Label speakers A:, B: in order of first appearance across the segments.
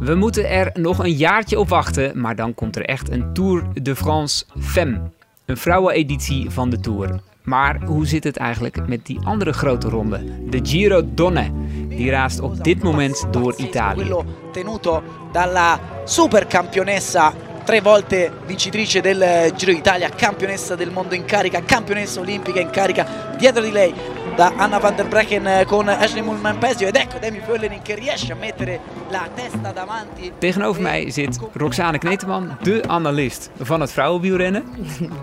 A: We moeten er nog een jaartje op wachten, maar dan komt er echt een Tour de France Femme. Een vrouweneditie van de Tour. Maar hoe zit het eigenlijk met die andere grote ronde? De Giro Donne. Die raast op dit moment door Italië.
B: Tenuto dalla supercampionessa, tre volte vincitrice del Giro d'Italia, campionessa del mondo in carica, campionessa olimpica in carica. Dietro di lei da Anna van der Brecken con Ashley Mulman Pesio ed ecco Demi Vollering che riesce a mettere la testa davanti.
A: Tegenover mij zit Roxane Kneteman, de analist van het vrouwenwielrennen.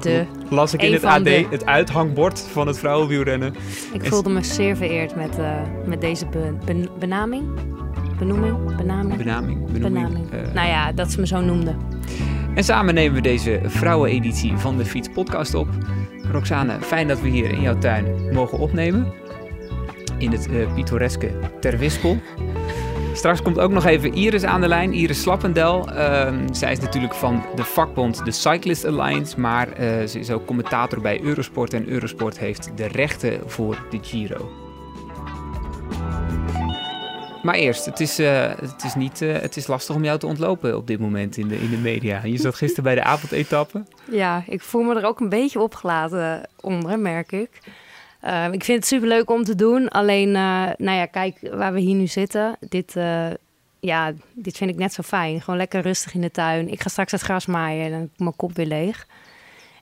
C: De.
A: Las ik in het AD,
C: de.
A: het uithangbord van het vrouwenwielrennen.
C: Ik
A: En-
C: voelde me zeer vereerd met, eh, met deze be- ben- benaming. Benoeming? Benaming?
A: Benaming, benoeming.
C: Benaming.
A: eh,
C: nou ja, dat ze me zo noemden.
A: En samen nemen we deze vrouweneditie van de Fiets Podcast op. Roxane, fijn dat we hier in jouw tuin mogen opnemen. In het eh, pittoreske Terwispel. Straks komt ook nog even Iris aan de lijn, Iris Slappendel. Ehm, zij is natuurlijk van de vakbond de Cyclist Alliance, maar eh, ze is ook commentator bij Eurosport. En Eurosport heeft de rechten voor de Giro. Maar eerst, het is, eh, het, is niet, eh, het is lastig om jou te ontlopen op dit moment in de, in de media. Je zat gisteren bij de avondetappe.
C: Ja, ik voel me er ook een beetje opgelaten onder, merk ik. Eh, ik vind het superleuk om te doen. Alleen, eh, nou ja, kijk waar we hier nu zitten. Dit, ja, dit vind ik net zo fijn. Gewoon lekker rustig in de tuin. Ik ga straks het gras maaien en dan mijn kop weer leeg.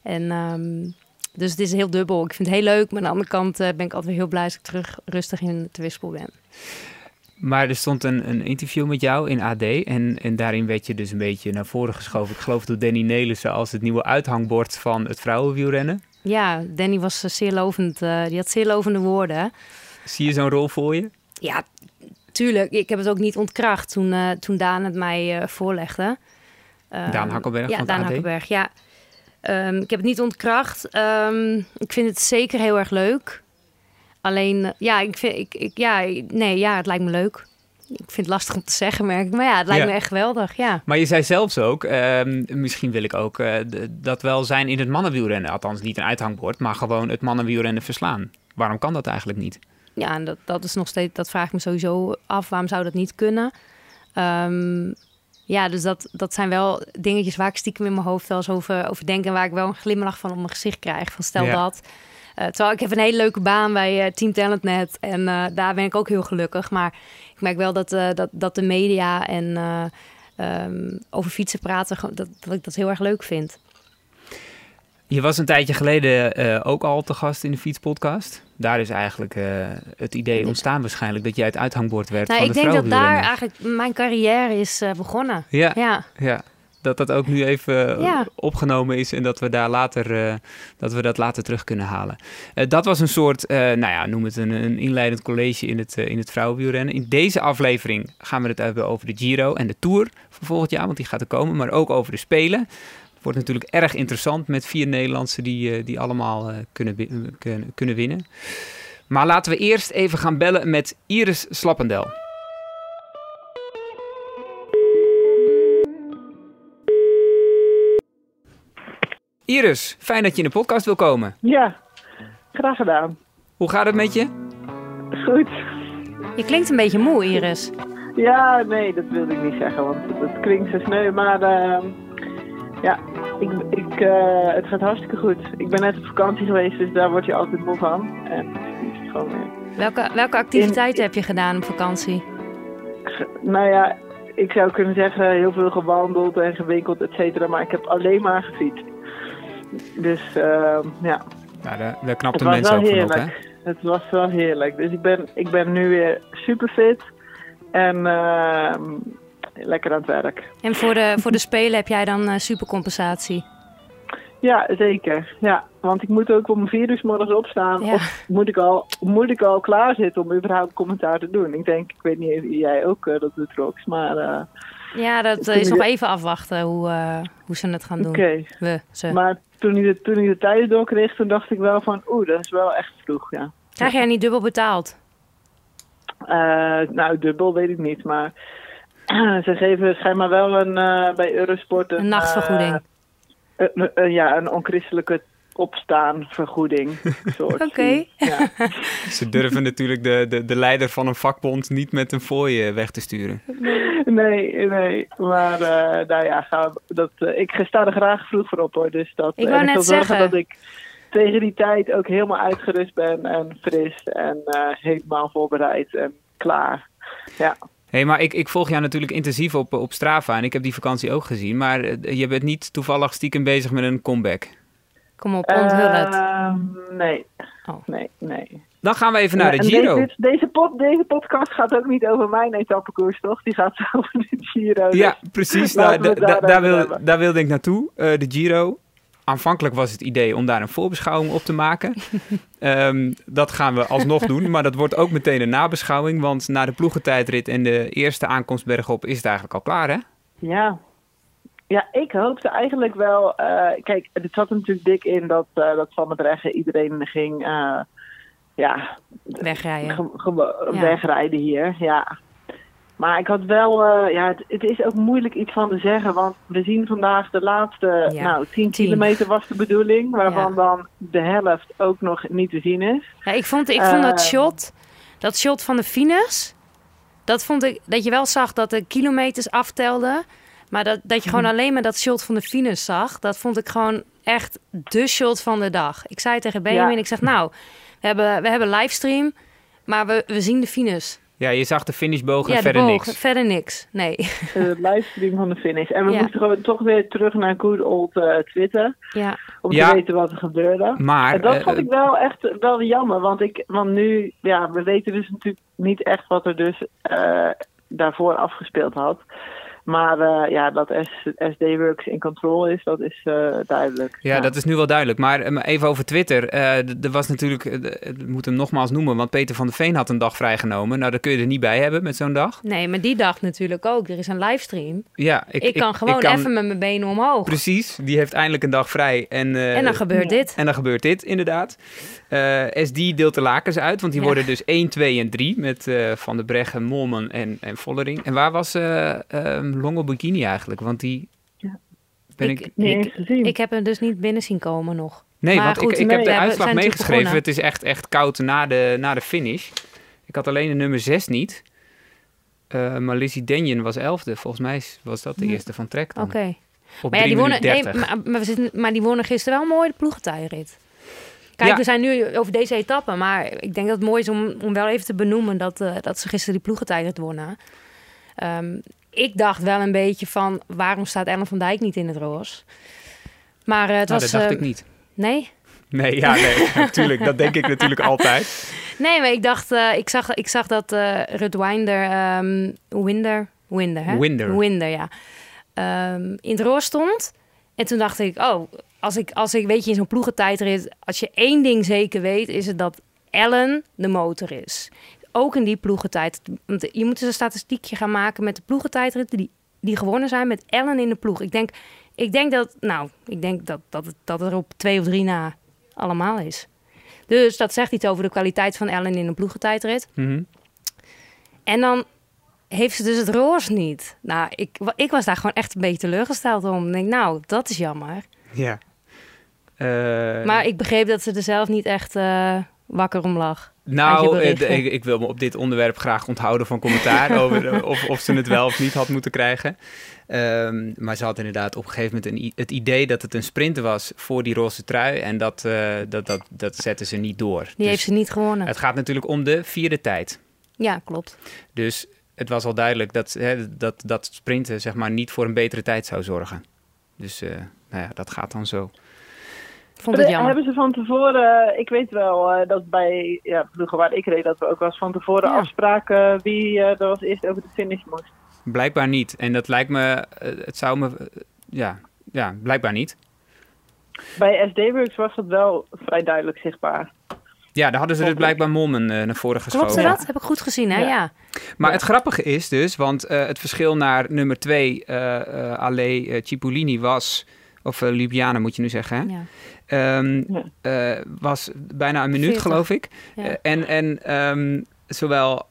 C: En ehm, dus het is heel dubbel. Ik vind het heel leuk. Maar aan de andere kant ben ik altijd weer heel blij als ik terug rustig in het wispel ben.
A: Maar er stond een, een interview met jou in AD. En, en daarin werd je dus een beetje naar voren geschoven. Ik geloof door Danny Nelissen als het nieuwe uithangbord van het vrouwenwielrennen.
C: Ja, Danny was eh, zeer lovend. eh, die had zeer lovende woorden.
A: Zie je zo'n rol voor je?
C: Ja, tuurlijk. Ik heb het ook niet ontkracht toen, eh, toen Daan het mij eh, voorlegde. Ehm,
A: Daan Hakkelberg
C: Ja,
A: van
C: Daan
A: AD?
C: Hakkelberg, ja. Ehm, ik heb het niet ontkracht. Ehm, ik vind het zeker heel erg leuk. Alleen, eh, ja, ik vind, ik, ik, ja, nee, ja, het lijkt me leuk. Ik vind het lastig om te zeggen, merk ik. Maar ja, het lijkt
A: Ja.
C: me echt geweldig, ja.
A: Maar je zei zelfs ook, ehm, misschien wil ik ook eh, dat wel zijn in het mannenwielrennen. Althans niet een uithangbord, maar gewoon het mannenwielrennen verslaan. Waarom kan dat eigenlijk niet?
C: Ja, en dat, dat is nog steeds, dat vraag ik me sowieso af. Waarom zou dat niet kunnen? Ehm, ja, dus dat, dat zijn wel dingetjes waar ik stiekem in mijn hoofd wel eens over, over denk. En waar ik wel een glimlach van op mijn gezicht krijg. Van stel
A: Ja.
C: dat. Eh, terwijl ik heb een hele leuke baan bij eh, Team Talentnet. En eh, daar ben ik ook heel gelukkig. Maar ik merk wel dat, dat, dat de media en eh, ehm, over fietsen praten, dat, dat ik dat heel erg leuk vind.
A: Je was een tijdje geleden ook al te gast in de fietspodcast. Daar is eigenlijk het idee ontstaan waarschijnlijk dat jij het uithangbord werd
C: Nou,
A: van
C: ik
A: het
C: denk dat daar eigenlijk mijn carrière is begonnen.
A: Ja,
C: Ja.
A: ja, dat dat ook nu even eh,
C: Ja.
A: opgenomen is en dat we daar later, eh, dat we dat later terug kunnen halen. Eh, dat was een soort, nou ja, noem het een, een inleidend college in het, in het vrouwenwielrennen. In deze aflevering gaan we het hebben over de Giro en de Tour van volgend jaar, want die gaat er komen, maar ook over de Spelen. Het wordt natuurlijk erg interessant met vier Nederlandse die, die allemaal kunnen, kunnen, kunnen winnen. Maar laten we eerst even gaan bellen met Iris Slappendel. Iris, fijn dat je in de podcast wil komen.
D: Ja, graag gedaan.
A: Hoe gaat het met je?
D: Goed.
C: Je klinkt een beetje moe, Iris.
D: Ja, nee, dat wilde ik niet zeggen, want dat klinkt zo sneu. Maar ehm, ja, ik, ik, eh, het gaat hartstikke goed. Ik ben net op vakantie geweest, dus daar word je altijd moe van. En is het gewoon weer.
C: Welke, welke activiteiten heb je gedaan op vakantie?
D: Nou ja, ik zou kunnen zeggen heel veel gewandeld en gewinkeld, et cetera. Maar ik heb alleen maar gefietst. Dus ehm, ja,
A: Nou, daar, daar
D: het
A: knapt een
D: was
A: mens
D: wel
A: ook van op, hè?
D: heerlijk. Het was wel heerlijk. Dus ik ben, ik ben nu weer super fit. En ehm, lekker aan het werk.
C: En voor de, voor de Spelen heb jij dan eh, supercompensatie?
D: Ja, zeker. Ja, want ik moet ook om vier uur morgens opstaan.
C: Ja.
D: Of moet ik, al, moet ik al klaar zitten om überhaupt commentaar te doen. Ik denk, ik weet niet of jij ook eh, dat doet, Rox. Maar eh,
C: Ja, dat eh, is nog even afwachten hoe, eh, hoe ze het gaan doen.
D: oké.
C: We, ze.
D: Maar toen ik, de, toen ik de tijden doorkreeg, toen dacht ik wel van... Oeh, dat is wel echt vroeg, ja.
C: Krijg jij niet dubbel betaald?
D: Eh, nou, dubbel weet ik niet, maar... ze geven schijnbaar wel een, bij Eurosport...
C: Een nachtvergoeding.
D: een- een- ja, een onchristelijke opstaanvergoeding. soort
C: Oké.
D: Ja.
A: Ze durven natuurlijk de, de, de leider van een vakbond niet met een fooi eh, weg te sturen.
D: Nee, nee. Maar eh, nou ja, ga, dat, eh, ik sta er graag vroeg voor op hoor. Dus dat,
C: Ik wou net
D: wil zorgen
C: zeggen.
D: dat ik tegen die tijd ook helemaal uitgerust ben en fris en eh, helemaal voorbereid en klaar. Ja.
A: hey, maar ik, ik volg jou natuurlijk intensief op, op Strava en ik heb die vakantie ook gezien. Maar je bent niet toevallig stiekem bezig met een comeback.
C: Kom op, onthul het.
D: Ehm, nee.
C: Oh.
D: nee, nee.
A: Dan gaan we even naar de Giro.
D: Deze, deze, pod, deze podcast gaat ook niet over mijn etappekoers, toch? Die gaat over de Giro. dus-
A: Ja, precies.
D: Laten
A: Daar, da- da- daar, wil, daar wilde ik naartoe. Eh, de Giro. Aanvankelijk was het idee om daar een voorbeschouwing op te maken. Ehm, dat gaan we alsnog doen, maar dat wordt ook meteen een nabeschouwing. Want na de ploegentijdrit en de eerste aankomst bergop is het eigenlijk al klaar, hè?
D: Ja. Ja, ik hoopte eigenlijk wel. eh, kijk, het zat er natuurlijk dik in dat, eh, dat Van der Breggen iedereen ging. eh, ja,
C: Wegrijden. Ja.
D: wegrijden hier. Ja. Maar ik had wel. ja, het, het is ook moeilijk iets van te zeggen. Want we zien vandaag de laatste.
C: Ja,
D: Nou, 10
C: tien.
D: kilometer was de bedoeling. Waarvan
C: Ja.
D: dan de helft ook nog niet te zien is.
C: Ja, ik vond, ik vond dat shot, dat shot van de finish, dat vond ik, dat je wel zag dat de kilometers aftelden, maar dat, dat je gewoon alleen maar dat shot van de finish zag, dat vond ik gewoon echt de shot van de dag. Ik zei tegen Benjamin,
D: Ja.
C: ik zeg nou, we hebben, we hebben livestream, maar we, we zien de finish.
A: Ja, je zag de finishboog en
C: ja,
A: verder
C: boog,
A: niks.
C: verder niks. Nee.
D: De livestream van de finish. En we
C: Ja.
D: moesten gewoon toch weer terug naar good old eh, Twitter.
C: ja.
D: Om
A: Ja.
D: te weten wat er gebeurde.
A: Maar
D: En dat
A: eh,
D: vond ik wel echt wel jammer, want, ik, want nu, ja, we weten dus natuurlijk niet echt wat er dus eh, daarvoor afgespeeld had. Maar eh, ja, dat SD-Works in control is, dat is eh, duidelijk.
A: Ja, dat is nu wel duidelijk. Maar eh, even over Twitter. Eh, er was natuurlijk, ik moet hem nogmaals noemen, want Peter van der Veen had een dag vrijgenomen. Nou, dat kun je er niet bij hebben met zo'n dag.
C: Nee, maar die dag natuurlijk ook. Er is een livestream.
A: Ja,
C: Ik, kan gewoon
A: kan-
C: even met mijn benen omhoog.
A: Precies, die heeft eindelijk een dag vrij. En, eh,
C: En dan gebeurt dit.
A: En dan gebeurt dit, inderdaad. Eh, SD deelt de lakens uit, want die
C: Ja.
A: worden dus 1, 2 en 3 met eh, Van der Breggen, Molman en, en Vollering. En waar was eh Longo Bikini eigenlijk? Want die
D: Ja.
A: ben
C: Ik-
A: ik...
D: Niet
C: ik-
D: eens gezien.
C: Ik heb hem dus niet binnen zien komen nog.
A: Nee,
C: Maar
A: want
C: goed,
A: ik, ik
D: nee,
A: heb de uitslag meegeschreven. Het is echt, echt koud na de, na de finish. Ik had alleen de nummer 6 niet. Eh maar Lizzie Denjen was elfde. Volgens mij was dat de
C: Ja.
A: eerste van Trek dan.
C: Oké.
A: Op
C: Maar, ja,
A: 3
C: die wonnen,
A: minuten
C: nee,
A: 30.
C: maar, maar, we zitten, maar die wonnen gisteren wel mooi de ploegentijdrit. Kijk,
A: Ja.
C: we zijn nu over deze etappe, maar ik denk dat het mooi is om, om wel even te benoemen dat, eh, dat ze gisteren die ploegentijdrit wonnen. Ehm, ik dacht wel een beetje van, waarom staat Ellen van Dijk niet in het roze? Maar eh, het
A: Nou,
C: was...
A: dat dacht
C: eh,
A: ik niet.
C: Nee?
A: Nee, ja, nee, natuurlijk. Dat denk ik natuurlijk altijd.
C: Nee, maar ik dacht, eh, ik, zag, ik zag dat eh Rut Winder, ehm, Winder, Winder, hè?
A: Winder.
C: Winder, ja. Ehm, in het roos stond. En toen dacht ik, oh, als ik, als ik weet je, in zo'n ploegentijdrit, als je één ding zeker weet, is het dat Ellen de motor is. Ook in die ploegentijd. Want je moet dus een statistiekje gaan maken met de ploegentijdritten die, die gewonnen zijn met Ellen in de ploeg. Ik denk, ik denk dat, nou, ik denk dat, dat, het, dat het er op twee of drie na allemaal is. Dus dat zegt iets over de kwaliteit van Ellen in een ploegentijdrit.
A: Mhm.
C: En dan heeft ze dus het roos niet. Nou, ik, ik was daar gewoon echt een beetje teleurgesteld om. Ik denk, nou, dat is jammer.
A: Ja. Eh,
C: Maar ik begreep dat ze er zelf niet echt eh, wakker om lag.
A: Nou, eh, ik, ik wil me op dit onderwerp graag onthouden van commentaar over eh, of, of ze het wel of niet had moeten krijgen. Ehm, maar ze had inderdaad op een gegeven moment een, het idee dat het een sprinter was voor die roze trui. En dat, eh, dat, dat, dat zetten ze niet door.
C: Die
A: Dus
C: heeft ze niet gewonnen.
A: Het gaat natuurlijk om de vierde tijd.
C: Ja, klopt.
A: Dus het was al duidelijk dat, hè, dat, dat sprinten zeg maar, niet voor een betere tijd zou zorgen. Dus nou ja, dat gaat dan zo.
C: Vond het
D: Hebben-
C: jammer.
D: Hebben ze van tevoren, ik weet wel eh, dat bij ja, ploegen waar ik reed, dat we ook wel eens van tevoren
C: Ja.
D: afspraken wie eh, er als eerst over de finish moest.
A: Blijkbaar niet. En dat lijkt me, eh, het zou me, eh, ja, ja, blijkbaar niet.
D: Bij SD-Works was dat wel vrij duidelijk zichtbaar.
A: Ja, daar hadden ze dus blijkbaar Mommen eh, naar voren geschoven.
C: Klopt
D: Ja.
C: dat? Heb ik goed gezien, hè?
D: Ja.
C: Ja.
A: Maar
D: Ja.
A: het grappige is dus, want eh, het verschil naar nummer 2, eh eh Ale eh, Cipollini was, of eh Ljubljana moet je nu zeggen, hè?
C: ja.
A: Ehm,
D: Ja.
A: eh, was bijna een minuut,
C: 40.
A: geloof ik.
C: Ja.
A: Eh, en en ehm, zowel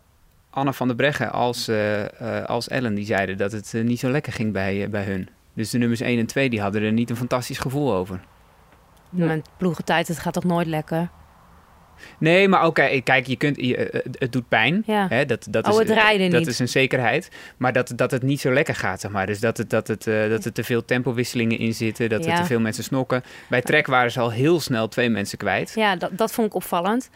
A: Anne van der Breggen als, eh, eh, als Ellen die zeiden dat het niet zo lekker ging bij, bij hun. Dus de nummers 1 en 2 die hadden er niet een fantastisch gevoel over.
C: mijn ploegentijd, het gaat toch nooit lekker?
A: Nee, maar oké, kijk, je kunt, je, eh, het doet pijn.
C: Ja.
A: Hè? Dat, dat
C: Oh,
A: is,
C: het rijden
A: Dat
C: niet.
A: is een zekerheid. Maar dat, dat het niet zo lekker gaat, zeg maar. Dus dat, het, dat, het, eh, dat er te veel tempowisselingen in zitten. Dat er te veel mensen snokken. Bij Trek waren ze al heel snel twee mensen kwijt.
C: Ja, dat, dat vond ik opvallend.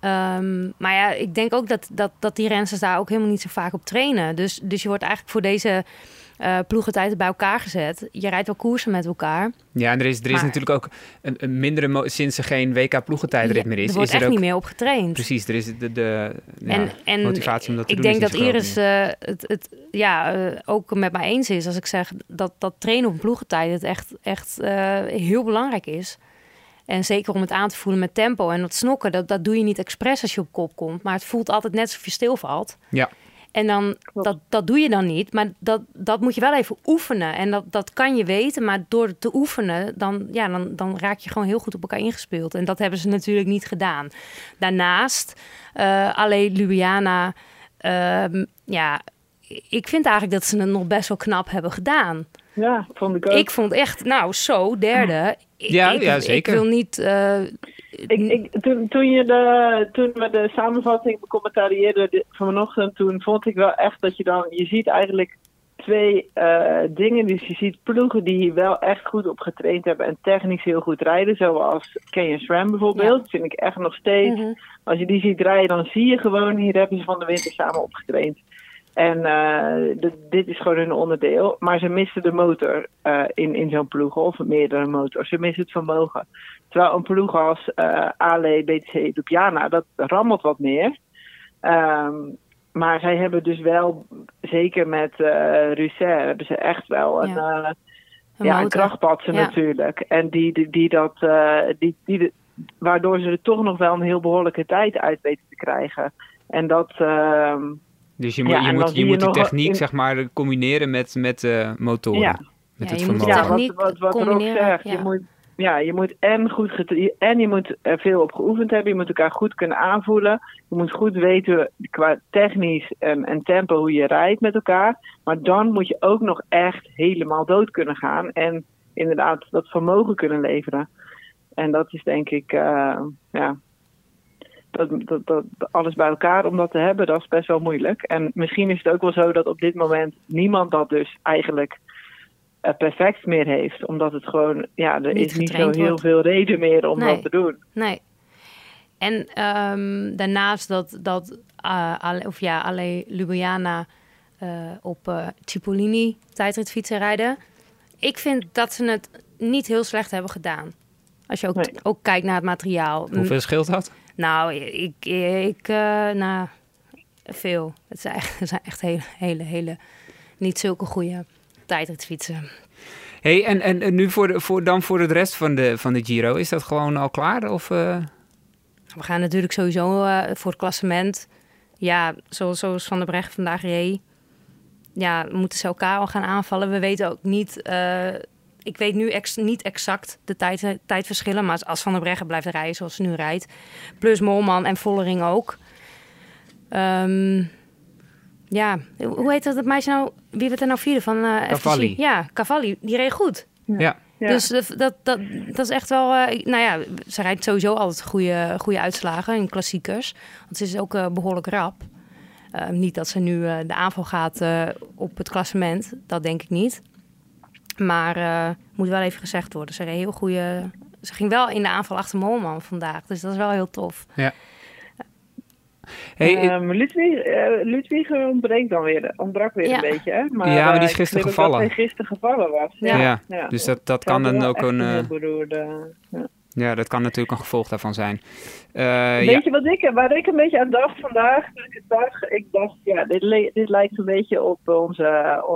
C: Ehm, maar ja, ik denk ook dat, dat, dat die rensters daar ook helemaal niet zo vaak op trainen. Dus, dus je wordt eigenlijk voor deze ploegentijd bij elkaar gezet. Je rijdt wel koersen met elkaar.
A: Ja, en er is, er is
C: Maar-
A: natuurlijk ook een, een mindere... Sinds er geen WK-ploegentijdrit meer is,
C: er wordt
A: is er
C: echt
A: ook...
C: niet meer op getraind.
A: Precies, er is de, de ja,
C: en, en
A: motivatie om dat te
C: ik
A: doen
C: denk dat Iris eh, het, het ja, eh, ook met mij eens is als ik zeg dat, dat trainen op een ploegentijd het echt, echt heel belangrijk is. En zeker om het aan te voelen met tempo en dat snokken, dat, dat doe je niet expres als je op kop komt. Maar het voelt altijd net alsof je stilvalt.
A: Ja.
C: En dan,
D: Klopt.
C: dat, dat doe je dan niet. Maar dat, dat moet je wel even oefenen. En dat, dat kan je weten. Maar door te oefenen, dan, ja, dan, dan raak je gewoon heel goed op elkaar ingespeeld. En dat hebben ze natuurlijk niet gedaan. Daarnaast, eh Ale Ljubljana, ehm, ja, ik vind eigenlijk dat ze het nog best wel knap hebben gedaan.
D: Ja, vond ik ook.
C: Ik vond echt, nou zo, derde. Ik-
A: Ja,
C: ik,
A: ja,
C: Ik
A: zeker.
C: wil niet... eh,
D: Ik, ik, toen, toen, je de, toen we de samenvatting becommentarieerden vanochtend, toen vond ik wel echt dat je dan, je ziet eigenlijk twee eh, dingen. Dus je ziet ploegen die hier wel echt goed op getraind hebben en technisch heel goed rijden, zoals Kenyon SRAM bijvoorbeeld. Dat vind ik echt nog steeds.
C: mhm.
D: Als je die ziet rijden, dan zie je gewoon, hier hebben ze van de winter samen opgetraind. En eh, de- dit is gewoon hun onderdeel. Maar ze missen de motor eh, in, in zo'n ploeg, of meerdere motors. Ze missen het vermogen. Terwijl een ploeg als eh Ale, BTC, Ljubljana, dat rammelt wat meer. Ehm, maar zij hebben dus wel, zeker met eh Russet, hebben ze echt wel een,
C: Ja.
D: eh,
C: Een
D: ja, een krachtpatser
C: Ja.
D: natuurlijk. En die, die, die dat, eh, die, die, de- waardoor ze er toch nog wel een heel behoorlijke tijd uit weten te krijgen. En dat, ehm,
A: Dus je moet,
D: Ja,
A: je
D: en
A: moet, je moet die techniek
D: in-
A: zeg maar combineren met, met eh, motoren.
D: Ja.
A: Met
C: Ja,
A: het
C: je moet
A: vermogen.
D: ja, wat, wat,
C: combineren,
D: zegt,
C: ja.
D: je moet, ja, je moet en goed en je moet er veel op geoefend hebben. Je moet elkaar goed kunnen aanvoelen. Je moet goed weten qua technisch en, en tempo hoe je rijdt met elkaar. Maar dan moet je ook nog echt helemaal dood kunnen gaan. En inderdaad dat vermogen kunnen leveren. En dat is denk ik, eh, ja, dat, dat, alles bij elkaar om dat te hebben, dat is best wel moeilijk. En misschien is het ook wel zo dat op dit moment niemand dat dus eigenlijk perfect meer heeft. Omdat het gewoon, ja, er
C: Niet
D: is niet zo heel
C: wordt.
D: veel reden meer om
C: Nee.
D: dat te doen.
C: Nee. En ehm, daarnaast dat, dat eh, Ale- of ja, Ale Ljubljana eh, op eh Cipollini tijdritfietsen rijden. Ik vind dat ze het niet heel slecht hebben gedaan. Als je ook,
D: Nee.
C: ook kijkt naar het materiaal.
A: Hoeveel scheelt dat?
C: Nou, ik, ik eh, nou, veel. Het zijn echt, het zijn echt hele, hele, hele, niet zulke goede tijdritfietsen.
A: Hey, en, en, en nu voor, de, voor, dan voor de rest van de, van de Giro, is dat gewoon al klaar? Of, eh?
C: We gaan natuurlijk sowieso eh, voor het klassement. Ja, zoals, zoals Van der Brecht vandaag reed. Ja, moeten ze elkaar al gaan aanvallen. We weten ook niet... eh, ik weet nu ex- niet exact de tijd, tijdverschillen. Maar als Van der Breggen blijft rijden zoals ze nu rijdt... plus Molman en Vollering ook... Ehm, ja, hoe heet dat het meisje nou? Wie werd er nou vierde van eh FTC?
A: Cavalli.
C: Ja, Cavalli. Die reed goed.
A: ja.
D: Ja.
C: Dus dat, dat, dat, dat is echt wel... eh, nou ja, ze rijdt sowieso altijd goede, goede uitslagen in klassiekers. Want ze is ook eh, behoorlijk rap. Eh, niet dat ze nu eh, de aanval gaat eh, op het klassement. Dat denk ik niet. Maar eh, moet wel even gezegd worden. Ze reed heel goede... Ze ging wel in de aanval achter Molman vandaag. Dus dat is wel heel tof.
A: Hey, eh,
D: Ehm, Ludwig, eh, Ludwig ontbreekt dan weer, ontbrak weer
C: Ja.
D: een beetje. Hè?
A: Ja, maar die
D: eh,
A: is
D: ik
A: gisteren gevallen.
D: Dat hij gisteren gevallen was.
A: ja.
D: Ja.
A: dus dat, dat kan dan ook een... eh,
D: beroerde, ja.
A: ja, dat kan natuurlijk een gevolg daarvan zijn. Eh, ja.
D: Weet je wat ik, waar ik een beetje aan dacht vandaag? Ik zag, ik dacht, ja, dit, dit lijkt een beetje op onze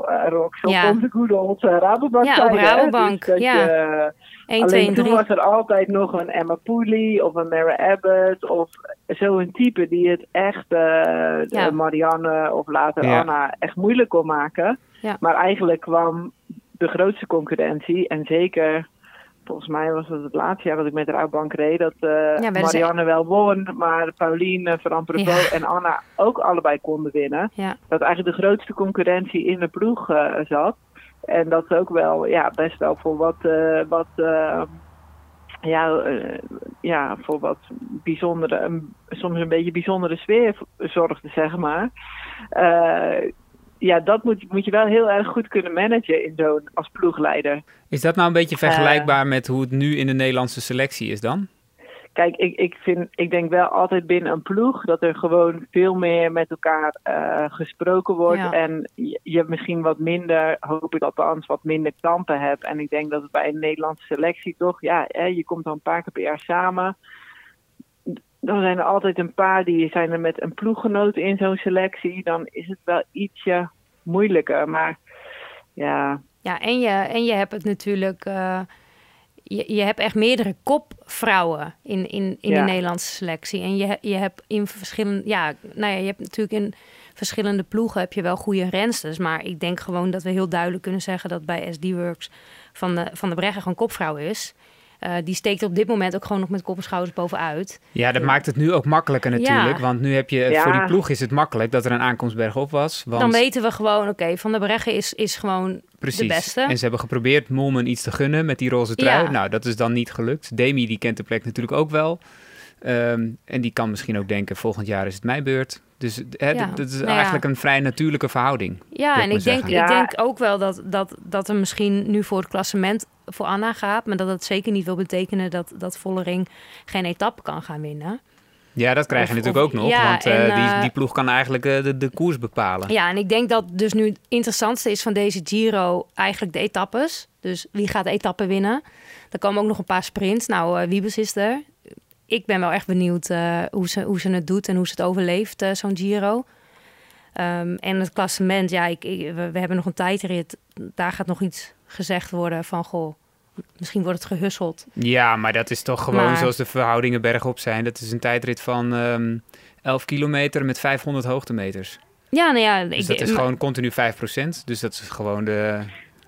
D: uh, Rox, op
C: Ja.
D: onze goede onze Rabobank.
C: Ja, op? Rabobank,
D: Dus dat
C: ja.
D: je,
C: 1, 2
D: alleen
C: en
D: toen
C: 3.
D: was er altijd nog een Emma Pooley of een Mara Abbott of zo'n type die het echt, eh,
C: Ja.
D: Marianne of later
A: Ja.
D: Anna, echt moeilijk kon maken.
C: Ja.
D: Maar eigenlijk kwam de grootste concurrentie en zeker... Volgens mij was het het laatste jaar dat ik met de Rabobank reed. Dat eh,
C: ze-
D: Marianne wel won, maar Pauline, Van en Anna ook allebei konden winnen.
C: Ja.
D: Dat eigenlijk de grootste concurrentie in de ploeg eh, zat. En dat ook wel ja, best wel voor wat, eh, wat eh, ja, eh, ja, voor wat bijzondere, een, soms een beetje bijzondere sfeer zorgde, zeg maar. Ja, dat moet, moet je wel heel erg goed kunnen managen in zo'n als ploegleider.
A: Is dat nou een beetje vergelijkbaar met hoe het nu in de Nederlandse selectie is dan?
D: Kijk, ik, ik, vind, ik denk wel altijd binnen een ploeg dat er gewoon veel meer met elkaar uh, gesproken wordt.
C: Ja.
D: En je, je misschien wat minder, hoop ik althans, wat minder kampen hebt. En ik denk dat het bij een Nederlandse selectie toch, ja, hè, je komt dan een paar keer per jaar samen. Dan zijn er altijd een paar die zijn er met een ploeggenoot in zo'n selectie. Dan is het wel ietsje moeilijker. Maar ja,
C: Ja, en je, en je hebt het natuurlijk. eh, je, je hebt echt meerdere kopvrouwen in, in, in
D: Ja.
C: de Nederlandse selectie. En je, je hebt in verschillende. Ja, nou ja, je hebt natuurlijk in verschillende ploegen heb je wel goede rensters. Maar ik denk gewoon dat we heel duidelijk kunnen zeggen dat bij SD Works van de, van de Breggen gewoon kopvrouw is. Eh, die steekt op dit moment ook gewoon nog met kop en schouders bovenuit.
A: Ja, dat maakt het nu ook makkelijker natuurlijk.
C: Ja.
A: Want nu heb je,
D: Ja.
A: voor die ploeg is het makkelijk dat er een aankomst bergop was. Want,
C: Dan weten we gewoon, oké, Van der Breggen is, is gewoon
A: precies.
C: de beste.
A: En ze hebben geprobeerd Molmen iets te gunnen met die roze trui.
C: Ja.
A: Nou, dat is dan niet gelukt. Demi, die kent de plek natuurlijk ook wel. Ehm, en die kan misschien ook denken, volgend jaar is het mijn beurt. Dus hè,
C: Ja.
A: dat is
C: Nou ja.
A: eigenlijk een vrij natuurlijke verhouding.
C: Ja, en
A: ik
C: denk, ik
D: Ja.
C: denk ook wel dat, dat, dat er misschien nu voor het klassement voor Anna gaat. Maar dat het zeker niet wil betekenen dat, dat Vollering geen etappe kan gaan winnen.
A: Ja, dat krijg je
C: Of-
A: natuurlijk
C: of-
A: ook nog.
C: ja,
A: want eh, die,
C: eh,
A: die ploeg kan eigenlijk eh, de, de koers bepalen.
C: Ja, en ik denk dat dus nu het interessantste is van deze Giro eigenlijk de etappes. Dus wie gaat de etappe winnen? Er komen ook nog een paar sprints. Nou, eh Wiebes is er. Ik ben wel echt benieuwd hoe, ze, hoe ze het doet en hoe ze het overleeft, zo'n Giro. Ehm, en het klassement, ja, ik, ik- we, we hebben nog een tijdrit. Daar gaat nog iets gezegd worden van, goh, misschien wordt het gehusseld.
A: Ja, maar dat is toch gewoon
C: Maar-
A: zoals de verhoudingen bergop zijn. Dat is een tijdrit van ehm 11 kilometer met 500 hoogtemeters.
C: Ja, nou ja,
A: Dus
C: ik,
A: dat is
C: maar-
A: gewoon continu 5%. Dus dat is gewoon de...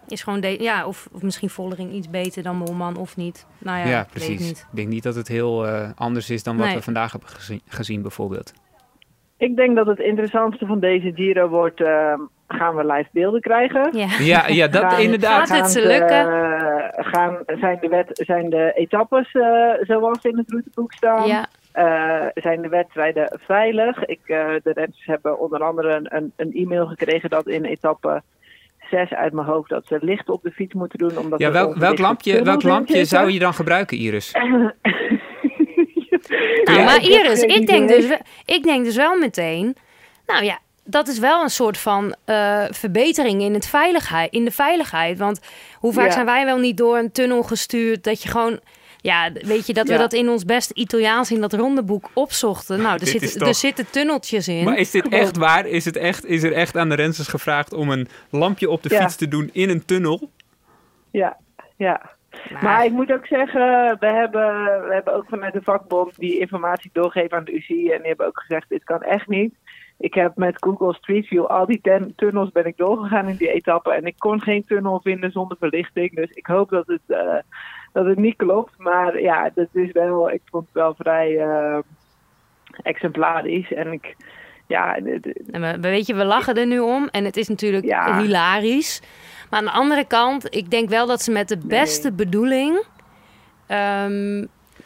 C: is gewoon de, ja, of, of misschien Vollering iets beter dan Molman of niet. Nou ja,
A: Ja,
C: weet ik
A: precies.
C: niet.
A: Ik denk niet dat het heel eh, anders is dan wat
C: Nee.
A: we vandaag hebben gezien, gezien bijvoorbeeld.
D: Ik denk dat het interessantste van deze Giro wordt, ehm, gaan we live beelden krijgen?
C: Ja.
A: Ja, ja dat
D: Gaan-
A: inderdaad.
C: Gaat het ze lukken?
D: eh, gaan, zijn, de wet, zijn de etappes eh, zoals in het routeboek staan?
C: Ja,
D: Eh, zijn de wedstrijden veilig? Ik, eh, de renners hebben onder andere een, e-mail gekregen dat in etappe 6 uit mijn hoofd dat ze licht op de fiets moeten doen. Omdat
A: Ja, welk, welk lampje, welk lampje zou je dan gebruiken, Iris?
C: nou,
A: Ja,
C: maar Iris, ik denk, dus, wel- ik denk dus wel meteen... Nou ja, dat is wel een soort van eh, verbetering in, het veiligheid, in de veiligheid. Want hoe vaak
D: Ja.
C: zijn wij wel niet door een tunnel gestuurd... dat je gewoon... Ja, weet je, dat we
D: Ja.
C: dat in ons beste Italiaans in dat rondeboek opzochten. Nou, er, zitten,
A: toch-
C: er zitten tunneltjes in.
A: Maar is dit echt waar? Is, het echt, is er echt aan de rensters gevraagd om een lampje op de
D: Ja.
A: fiets te doen in een tunnel?
D: Ja, ja.
C: Maar-
D: Maar ik moet ook zeggen, we hebben, we hebben ook vanuit de vakbond die informatie doorgegeven aan de UCI. En die hebben ook gezegd, dit kan echt niet. Ik heb met Google Street View al die ten- tunnels ben ik doorgegaan in die etappe. En ik kon geen tunnel vinden zonder verlichting. Dus ik hoop dat het, eh, dat het niet klopt. Maar ja, dat is wel, ik vond het wel vrij eh, exemplarisch. En ik, ja, dit-
C: weet je, we lachen er nu om en het is natuurlijk
D: Ja.
C: hilarisch. Maar aan de andere kant, ik denk wel dat ze met de beste bedoeling ehm,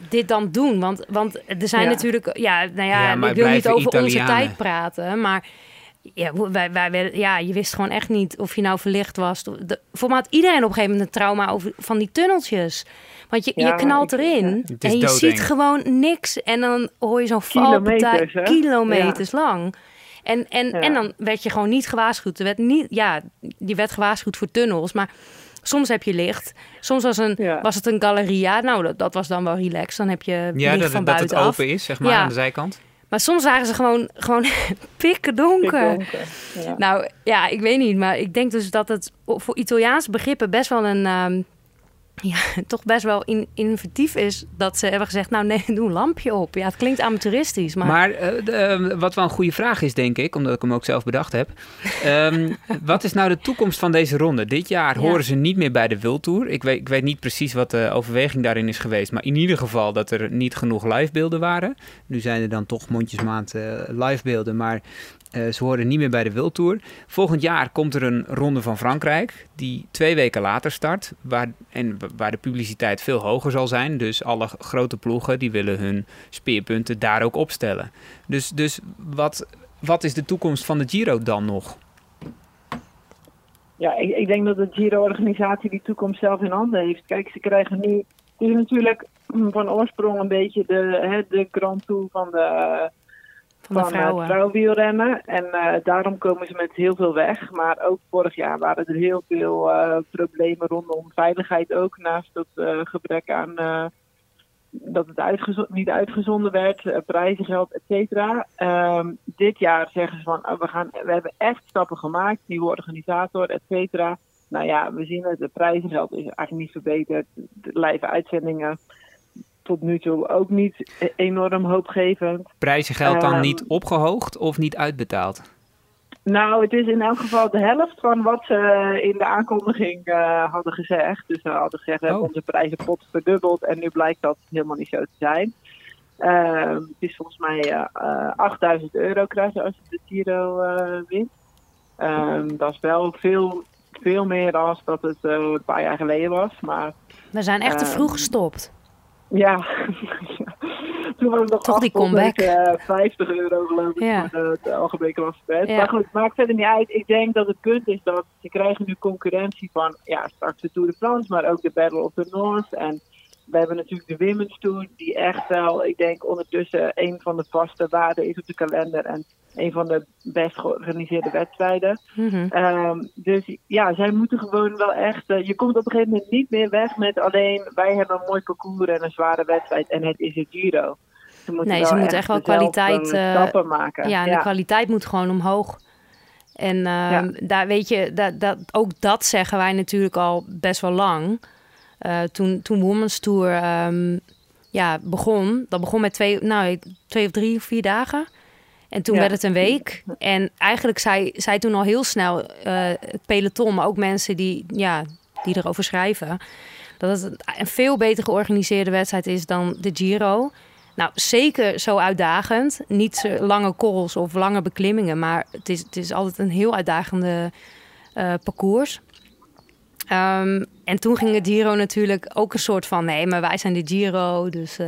C: dit dan doen. Want, want er zijn
D: Ja.
C: natuurlijk, ja, nou ja,
A: Ja,
C: ik wil niet over onze tijd praten, maar ja, wij, wij, wij- ja, je wist gewoon echt niet of je nou verlicht was. De, voor mij had iedereen op een gegeven moment een trauma over, van die tunneltjes. Want je,
D: Ja,
C: je knalt erin en je
A: doodeng.
C: ziet gewoon niks. En dan hoor je zo'n valpartij
D: Kilometers, hè?
C: kilometers lang. En, en,
D: Ja.
C: en dan werd je gewoon niet gewaarschuwd. Er werd niet, ja, je werd gewaarschuwd voor tunnels, maar soms heb je licht. Soms was, een,
D: Ja.
C: was het een galeria. Nou, dat, dat was dan wel relaxed. Dan heb je
A: Ja,
C: licht
A: dat,
C: van
A: dat het
C: buitenaf.
A: open is, zeg maar,
C: Ja.
A: aan de zijkant.
C: Maar soms waren ze gewoon, gewoon pikken donker.
D: donker. Ja.
C: Nou ja, ik weet niet. Maar ik denk dus dat het voor Italiaanse begrippen best wel een... ehm, ja, toch best wel in, innovatief is dat ze hebben gezegd... nou nee, doe een lampje op. Ja, het klinkt amateuristisch, maar...
A: Maar eh, de, eh, wat wel een goede vraag is, denk ik, omdat ik hem ook zelf bedacht heb. Ehm, wat is nou de toekomst van deze ronde? Dit jaar
C: Ja.
A: horen ze niet meer bij de Wildtour. Ik weet, ik weet niet precies wat de overweging daarin is geweest. Maar in ieder geval dat er niet genoeg livebeelden waren. Nu zijn er dan toch mondjesmaand eh livebeelden. Maar Eh, ze horen niet meer bij de Wildtour. Volgend jaar komt er een ronde van Frankrijk, die twee weken later start. Waar, en waar de publiciteit veel hoger zal zijn. Dus alle grote ploegen die willen hun speerpunten daar ook opstellen. Dus, dus wat, wat is de toekomst van de Giro dan nog?
D: Ja, ik, ik denk dat de Giro-organisatie die toekomst zelf in handen heeft. Kijk, ze krijgen nu. Het is natuurlijk van oorsprong een beetje de, hè, de Grand Tour van de,
C: Van de
D: van
C: vrouwen.
D: het vrouwenwielrennen. En eh, daarom komen ze met heel veel weg. Maar ook vorig jaar waren er heel veel eh, problemen rondom veiligheid ook. Naast het eh, gebrek aan eh, dat het uitgezo- niet uitgezonden werd, uh, prijzengeld, et cetera. Ehm, dit jaar zeggen ze van, oh, we, gaan, we hebben echt stappen gemaakt, nieuwe organisator, et cetera. Nou ja, we zien het, het prijzengeld is eigenlijk niet verbeterd. De live uitzendingen tot nu toe ook niet e- enorm hoopgevend.
A: Prijzengeld dan
D: Ehm.
A: niet opgehoogd of niet uitbetaald?
D: Nou, het is in elk geval de helft van wat ze in de aankondiging eh, hadden gezegd. Dus ze hadden gezegd, we hebben
A: Oh.
D: onze prijzenpot verdubbeld en nu blijkt dat helemaal niet zo te zijn. Ehm, het is volgens mij eh, eh, 8000 euro krijgen als je de Giro eh, wint. Ehm, dat is wel veel, veel meer dan dat het een paar jaar geleden was. Maar
C: We zijn echt te vroeg gestopt.
D: Ja, toen was het nog
C: Toch die
D: 8 tot,
C: comeback.
D: eh, 50 euro geloof ik
C: Ja.
D: voor de, de algemene klassement.
C: Ja.
D: Maar goed, maakt verder niet uit. Ik denk dat het punt is dat ze krijgen nu concurrentie van ja, straks de Tour de France, maar ook de Battle of the North. En we hebben natuurlijk de Women's Tour, die echt wel, ik denk ondertussen een van de vaste waarden is op de kalender. En een van de best georganiseerde wedstrijden.
C: Mhm.
D: Ehm, dus ja, zij moeten gewoon wel echt. eh, je komt op een gegeven moment niet meer weg met alleen wij hebben een mooi parcours en een zware wedstrijd en het is het Giro. Ze moeten
C: Nee, ze moeten echt wel kwaliteit,
D: eh, stappen maken.
C: Ja, en de kwaliteit moet gewoon omhoog. En ehm, daar weet je, dat, dat, ook dat zeggen wij natuurlijk al best wel lang. Eh, toen, toen Women's Tour ehm, ja, begon, dat begon met twee, nou, twee of drie of vier dagen. En toen
D: Ja.
C: werd het een week. En eigenlijk zei, zei toen al heel snel eh, het peloton, maar ook mensen die, ja, die erover schrijven, dat het een veel beter georganiseerde wedstrijd is dan de Giro. Nou, zeker zo uitdagend. Niet lange korrels of lange beklimmingen, maar het is, het is altijd een heel uitdagende eh, parcours. Ehm, en toen ging het Giro natuurlijk ook een soort van... nee, maar wij zijn de Giro, dus eh,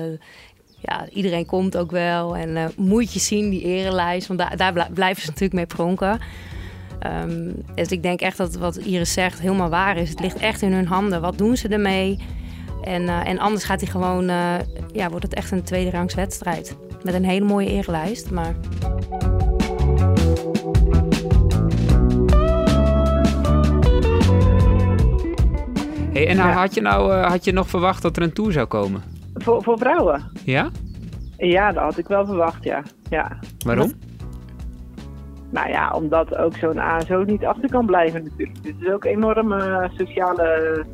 C: ja, iedereen komt ook wel. En eh, moet je zien, die erenlijst, want daar, daar blij- blijven ze natuurlijk mee pronken. Ehm, dus ik denk echt dat wat Iris zegt helemaal waar is. Het ligt echt in hun handen. Wat doen ze ermee? En, eh, en anders gaat hij gewoon, ja, wordt het echt een tweede rangs wedstrijd. Met een hele mooie erenlijst, maar...
A: Hey, en nou,
D: Ja.
A: had, je nou eh, had je nog verwacht dat er een tour zou komen?
D: Voor, voor vrouwen?
A: Ja?
D: Ja, dat had ik wel verwacht, ja. ja.
A: Waarom?
D: Nou ja, omdat ook zo'n ASO niet achter kan blijven natuurlijk. Dus er is ook enorme sociale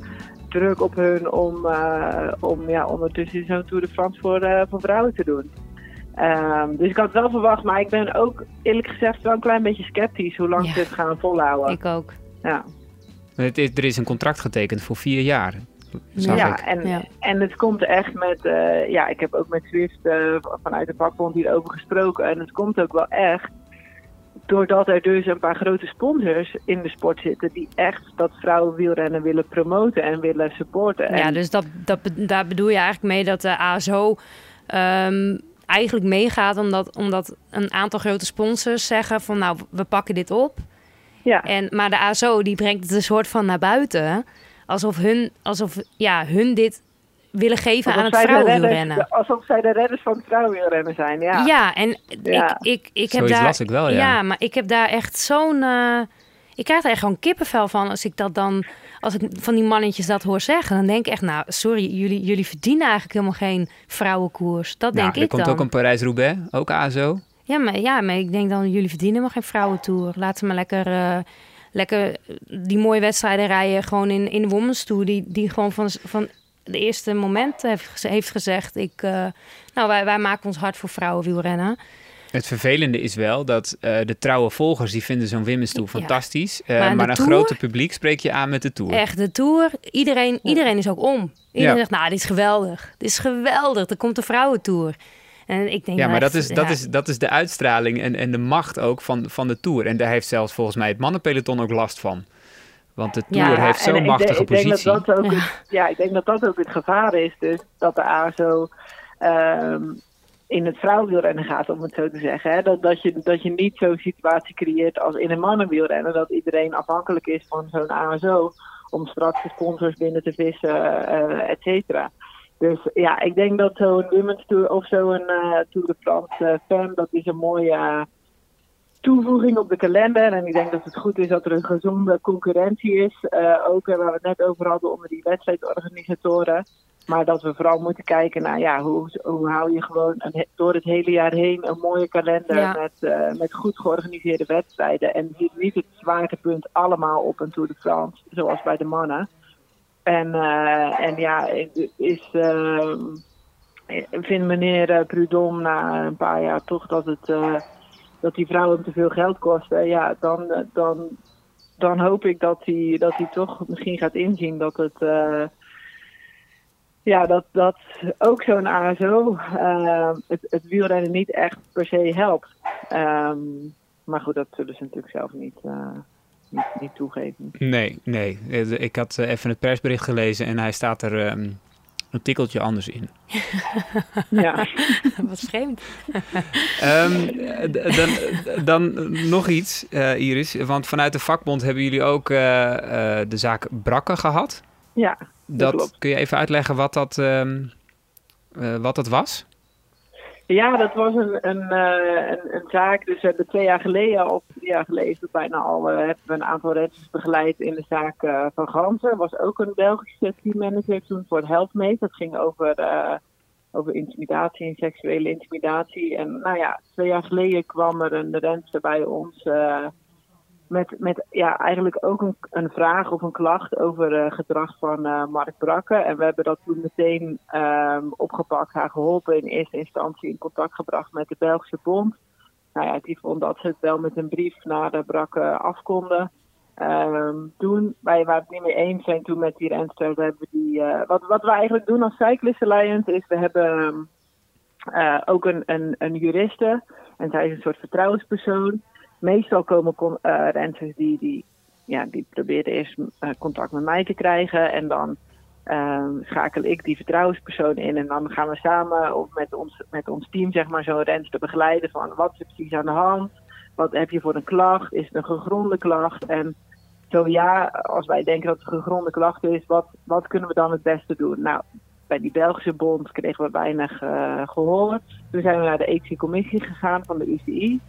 D: druk op hun om, eh, om ja, ondertussen zo'n Tour de France voor, eh, voor vrouwen te doen. Ehm, dus ik had het wel verwacht, maar ik ben ook eerlijk gezegd wel een klein beetje sceptisch hoe lang
C: Ja.
D: ze het gaan volhouden.
C: Ik ook.
D: Ja.
A: Het is, er is een contract getekend voor vier jaar. Zag
D: ja,
A: ik.
D: en,
C: Ja.
D: en het komt echt met, eh, ja, ik heb ook met Swift eh, vanuit de vakbond hierover gesproken. En het komt ook wel echt doordat er dus een paar grote sponsors in de sport zitten die echt dat vrouwenwielrennen willen promoten en willen supporten. En,
C: Ja, dus dat, dat, daar bedoel je eigenlijk mee dat de ASO ehm, eigenlijk meegaat... Omdat, omdat een aantal grote sponsors zeggen van... nou, we pakken dit op.
D: ja.
C: En, maar de ASO die brengt het een soort van naar buiten... alsof hun, alsof, ja, hun dit willen geven aan het vrouwenwielrennen.
D: Alsof zij de redders van het vrouwenwielrennen zijn, ja.
C: Ja, en
D: Ja.
C: ik, ik, ik heb
A: Zoiets
C: daar...
A: las ik wel, ja.
C: maar ik heb daar echt zo'n... eh, ik krijg er echt gewoon kippenvel van als ik dat dan... Als ik van die mannetjes dat hoor zeggen, dan denk ik echt... Nou, sorry, jullie, jullie verdienen eigenlijk helemaal geen vrouwenkoers. Dat
A: Nou,
C: denk
A: er
C: ik
A: komt
C: dan.
A: ook een Parijs-Roubaix, ook ASO.
C: Ja, maar, ja, maar ik denk dan, jullie verdienen helemaal geen vrouwentour. Laat ze maar lekker, eh, lekker die mooie wedstrijden rijden. Gewoon in, in de Women's Tour. Die, die gewoon van, van de eerste moment heeft, heeft gezegd... Ik, eh, nou, wij, wij maken ons hard voor vrouwenwielrennen.
A: Het vervelende is wel dat eh, de trouwe volgers die vinden zo'n Women's Tour fantastisch.
C: Maar
A: maar een
C: Tour?
A: grote publiek spreek je aan met de Tour.
C: Echt, de Tour. Iedereen, iedereen is ook om. Iedereen
A: Ja.
C: zegt, nou, dit is geweldig. Dit is geweldig. Er komt de vrouwentour. En ik denk
A: Ja, maar dat
C: echt,
A: is, dat,
C: ja.
A: is, dat is de uitstraling en, en de macht ook van, van de Tour. En daar heeft zelfs volgens mij het mannenpeloton ook last van. Want de
C: Ja,
A: Tour heeft zo'n
D: ik
A: machtige
D: denk, ik denk
A: positie.
D: dat dat ook
C: Ja.
D: het, ja, ik denk dat dat ook het gevaar is. Dus dat de ASO ehm, in het vrouwenwielrennen gaat, om het zo te zeggen. Hè? Dat, dat, je, dat je niet zo'n situatie creëert als in een mannenwielrennen. Dat iedereen afhankelijk is van zo'n ASO om straks de sponsors binnen te vissen, eh et cetera. Dus ja, ik denk dat zo'n Women's Tour of zo'n eh Tour de France eh, fan, dat is een mooie eh, toevoeging op de kalender. En ik denk dat het goed is dat er een gezonde concurrentie is. ook waar we het net over hadden onder die wedstrijdorganisatoren. Maar dat we vooral moeten kijken naar ja, hoe, hoe hou je gewoon een, door het hele jaar heen een mooie kalender
C: Ja.
D: met, met goed georganiseerde wedstrijden. En niet, niet het zwaartepunt allemaal op een Tour de France, zoals bij de mannen. En, eh, en ja, is, eh, vind meneer eh, Prudhomme na een paar jaar toch dat, het, dat die vrouwen te veel geld kosten. Ja, dan, dan, dan hoop ik dat hij, dat hij toch misschien gaat inzien dat het. ja, dat, dat ook zo'n ASO het, het wielrennen niet echt per se helpt. Ehm, maar goed, dat zullen ze natuurlijk zelf niet, niet, toegeven.
A: Nee, nee. Eh, Ik had eh, even het persbericht gelezen en hij staat er ehm, een tikkeltje anders in.
D: Ja.
C: Wat vreemd.
A: Ehm, dan, dan nog iets, eh, Iris. Want vanuit de vakbond hebben jullie ook eh, eh, de zaak Brakke gehad.
D: ja,
A: Dat,
D: klopt.
A: kun je even uitleggen wat dat, ehm, eh, wat dat was?
D: Ja, dat was een, een, eh, een, een zaak. Dus we hebben twee jaar geleden, of drie jaar geleden, bijna al, eh, hebben we een aantal renners begeleid in de zaak eh, van Gansen. Was ook een Belgische teammanager toen voor het Healthmate. Dat ging over, over intimidatie en seksuele intimidatie. En nou ja, twee jaar geleden kwam er een renster bij ons met, met ja, eigenlijk ook een, een vraag of een klacht over eh, gedrag van eh, Mark Brakke. En we hebben dat toen meteen ehm, opgepakt, haar geholpen, in eerste instantie in contact gebracht met de Belgische Bond. Nou ja, die vond dat ze het wel met een brief naar de Brakke af konden. Ehm, wij waren het niet mee eens zijn toen met die renster. We hebben die, eh, wat, wat we eigenlijk doen als Cyclist Alliance is, we hebben eh, ook een, een, een juriste. En zij is een soort vertrouwenspersoon. Meestal komen eh renners die, die, ja, die proberen eerst eh, contact met mij te krijgen. En dan ehm, schakel ik die vertrouwenspersoon in. En dan gaan we samen of met, ons, met ons team zeg maar, zo'n renster begeleiden van wat is er precies aan de hand. Wat heb je voor een klacht? Is het een gegronde klacht? En zo ja, als wij denken dat het een gegronde klacht is, wat, wat kunnen we dan het beste doen? Nou, bij die Belgische bond kregen we weinig eh gehoor. Toen zijn we naar de ethische commissie gegaan van de UCI.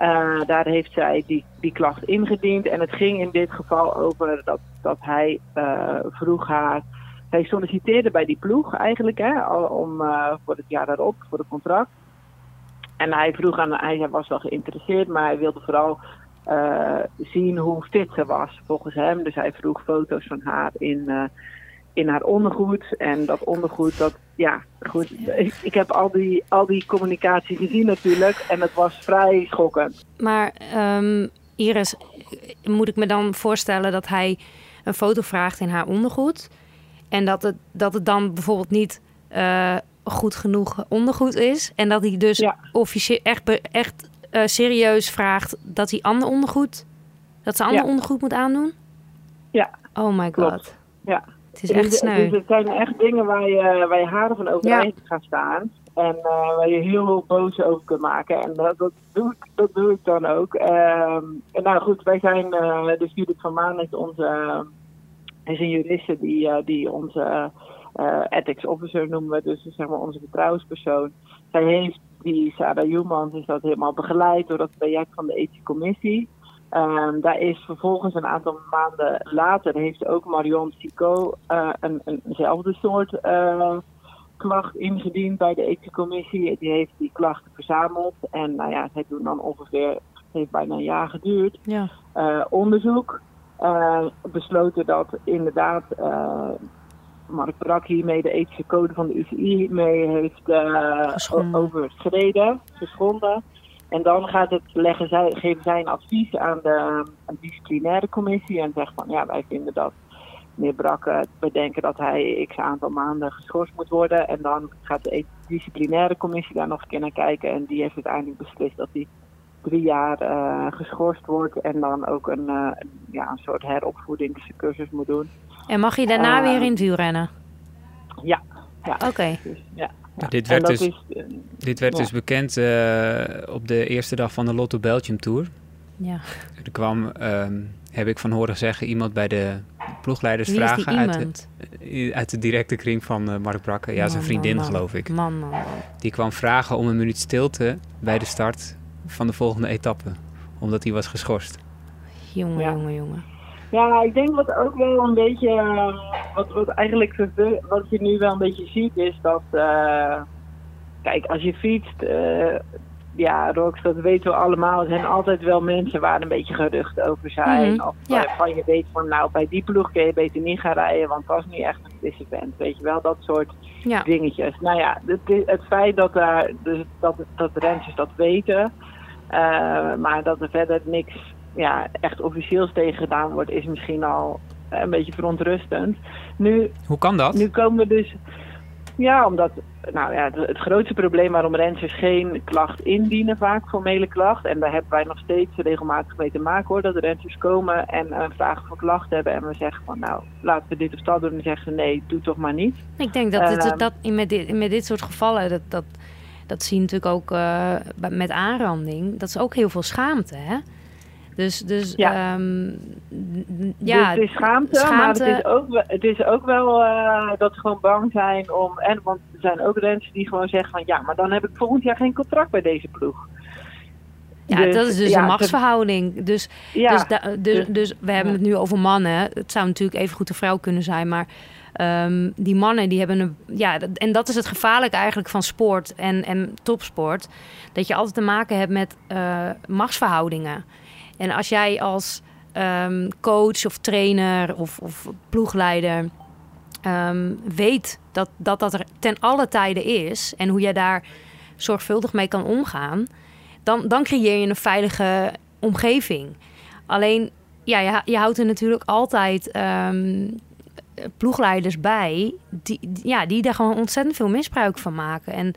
D: Eh, daar heeft zij die, die klacht ingediend. En het ging in dit geval over dat, dat hij eh, vroeg haar. Hij solliciteerde bij die ploeg eigenlijk, hè, om, eh, voor het jaar daarop, voor het contract. En hij vroeg aan, hij was wel geïnteresseerd, maar hij wilde vooral zien hoe fit ze was volgens hem. Dus hij vroeg foto's van haar in, in haar ondergoed. En dat ondergoed, dat, ja, goed. Ik, ik heb al die, al die communicatie gezien natuurlijk. En het was vrij schokkend.
C: Maar ehm, Iris, moet ik me dan voorstellen dat hij een foto vraagt in haar ondergoed. En dat het, dat het dan bijvoorbeeld niet eh, goed genoeg ondergoed is. En dat hij dus
D: Ja.
C: officieel echt, echt eh, serieus vraagt dat hij ander ondergoed. Dat ze ander
D: Ja.
C: ondergoed moet aandoen?
D: Ja,
C: Oh my god.
D: klopt. Ja.
C: Het is echt
D: Dus-
C: sneu.
D: Dus het zijn echt dingen waar je, waar je haren van overeind gaat staan. En eh, waar je heel boos over kunt maken. En dat, dat, doe, ik, dat doe ik dan ook. Ehm, en nou goed, wij zijn, eh dus Judith van Maan is onze, is een juriste die, eh, die onze ethics officer noemen we, dus zeg maar onze vertrouwenspersoon. Zij heeft die Sarah Humans is dat helemaal begeleid door dat project van de ethische commissie. Ehm, daar is vervolgens een aantal maanden later heeft ook Marion Sico eh, een, een, eenzelfde soort eh, klacht ingediend bij de ethische commissie. Die heeft die klachten verzameld en nou ja, zij doen dan ongeveer, het heeft bijna een jaar geduurd,
C: Ja.
D: eh, onderzoek. Besloten dat inderdaad Mark Brak hiermee de ethische code van de UCI mee heeft overschreden, geschonden. En dan gaat het, leggen zij, geven zij een advies aan de, aan de disciplinaire commissie en zegt van ja, wij vinden dat meneer Brakke bedenken dat hij x aantal maanden geschorst moet worden. En dan gaat de disciplinaire commissie daar nog een keer naar kijken. En die heeft uiteindelijk beslist dat hij drie jaar uh, geschorst wordt en dan ook een, uh, ja, een soort heropvoedingscursus moet doen.
C: En mag je daarna uh, weer in het rennen?
D: Ja. ja.
C: Oké.
D: Dus, ja.
A: Ja. Dit werd, dus, is, dit werd ja. dus bekend op de eerste dag van de Lotto Belgium Tour.
C: Ja.
A: Er kwam, um, heb ik van horen zeggen, iemand bij de ploegleiders vragen
C: uit
A: de, uit de directe kring van Mark Brakke. Ja, zijn vriendin
C: man, man.
A: geloof ik.
C: Man.
A: Die kwam vragen om een minuut stilte bij de start van de volgende etappe. Omdat hij was geschorst.
C: Jongen,
D: Ja.
C: jongen, jongen.
D: Ja, ik denk wat ook wel een beetje, eh, wat, wat eigenlijk wat je nu wel een beetje ziet is dat, eh, kijk, als je fietst, eh, ja, Rox, dat weten we allemaal, er zijn altijd wel mensen waar een beetje gerucht over zijn.
C: Mhm,
D: Of
C: ja.
D: waarvan je weet van, nou, bij die ploeg kun je beter niet gaan rijden, want dat is niet echt een vent, weet je wel, dat soort
C: Ja.
D: dingetjes. Nou ja, het, het feit dat, daar, dus dat, dat de renners dat weten, eh, maar dat er verder niks ja, echt officieels tegen gedaan wordt, is misschien al een beetje verontrustend. Nu,
A: Hoe kan dat?
D: nu komen we dus. Ja, omdat nou ja, het, het grootste probleem waarom renners geen klacht indienen, vaak formele klacht. En daar hebben wij nog steeds regelmatig mee te maken hoor. Dat de renners komen en een vraag voor klacht hebben. En we zeggen van nou, laten we dit of dat doen. En dan zeggen ze nee, doe toch maar niet.
C: Ik denk dat, dit,
D: Ehm.
C: dat met, dit, met dit soort gevallen, dat, dat, dat zie je natuurlijk ook eh, met aanranding, dat is ook heel veel schaamte, hè? Dus, dus
D: Ja.
C: ehm, n- ja,
D: dus het is schaamte, maar het is ook, wel- het is ook wel eh, dat ze gewoon bang zijn om... En, want er zijn ook renners die gewoon zeggen van... Ja, maar dan heb ik volgend jaar geen contract bij deze ploeg.
C: ja,
D: dus-
C: dat is dus
D: ja,
C: een machtsverhouding. Dus,
D: Ja,
C: dus, da- dus,
D: dus-
C: dus we hebben het nu over mannen. Het zou natuurlijk even goed een vrouw kunnen zijn, maar ehm, die mannen die hebben een. Ja, en dat is het gevaarlijke eigenlijk van sport en, en topsport. Dat je altijd te maken hebt met eh, machtsverhoudingen. En als jij als ehm, coach of trainer of, of ploegleider ehm, weet dat, dat dat er ten alle tijden is en hoe jij daar zorgvuldig mee kan omgaan, dan, dan creëer je een veilige omgeving. Alleen, ja, je, houdt er natuurlijk altijd ehm, ploegleiders bij die, ja, die daar gewoon ontzettend veel misbruik van maken. En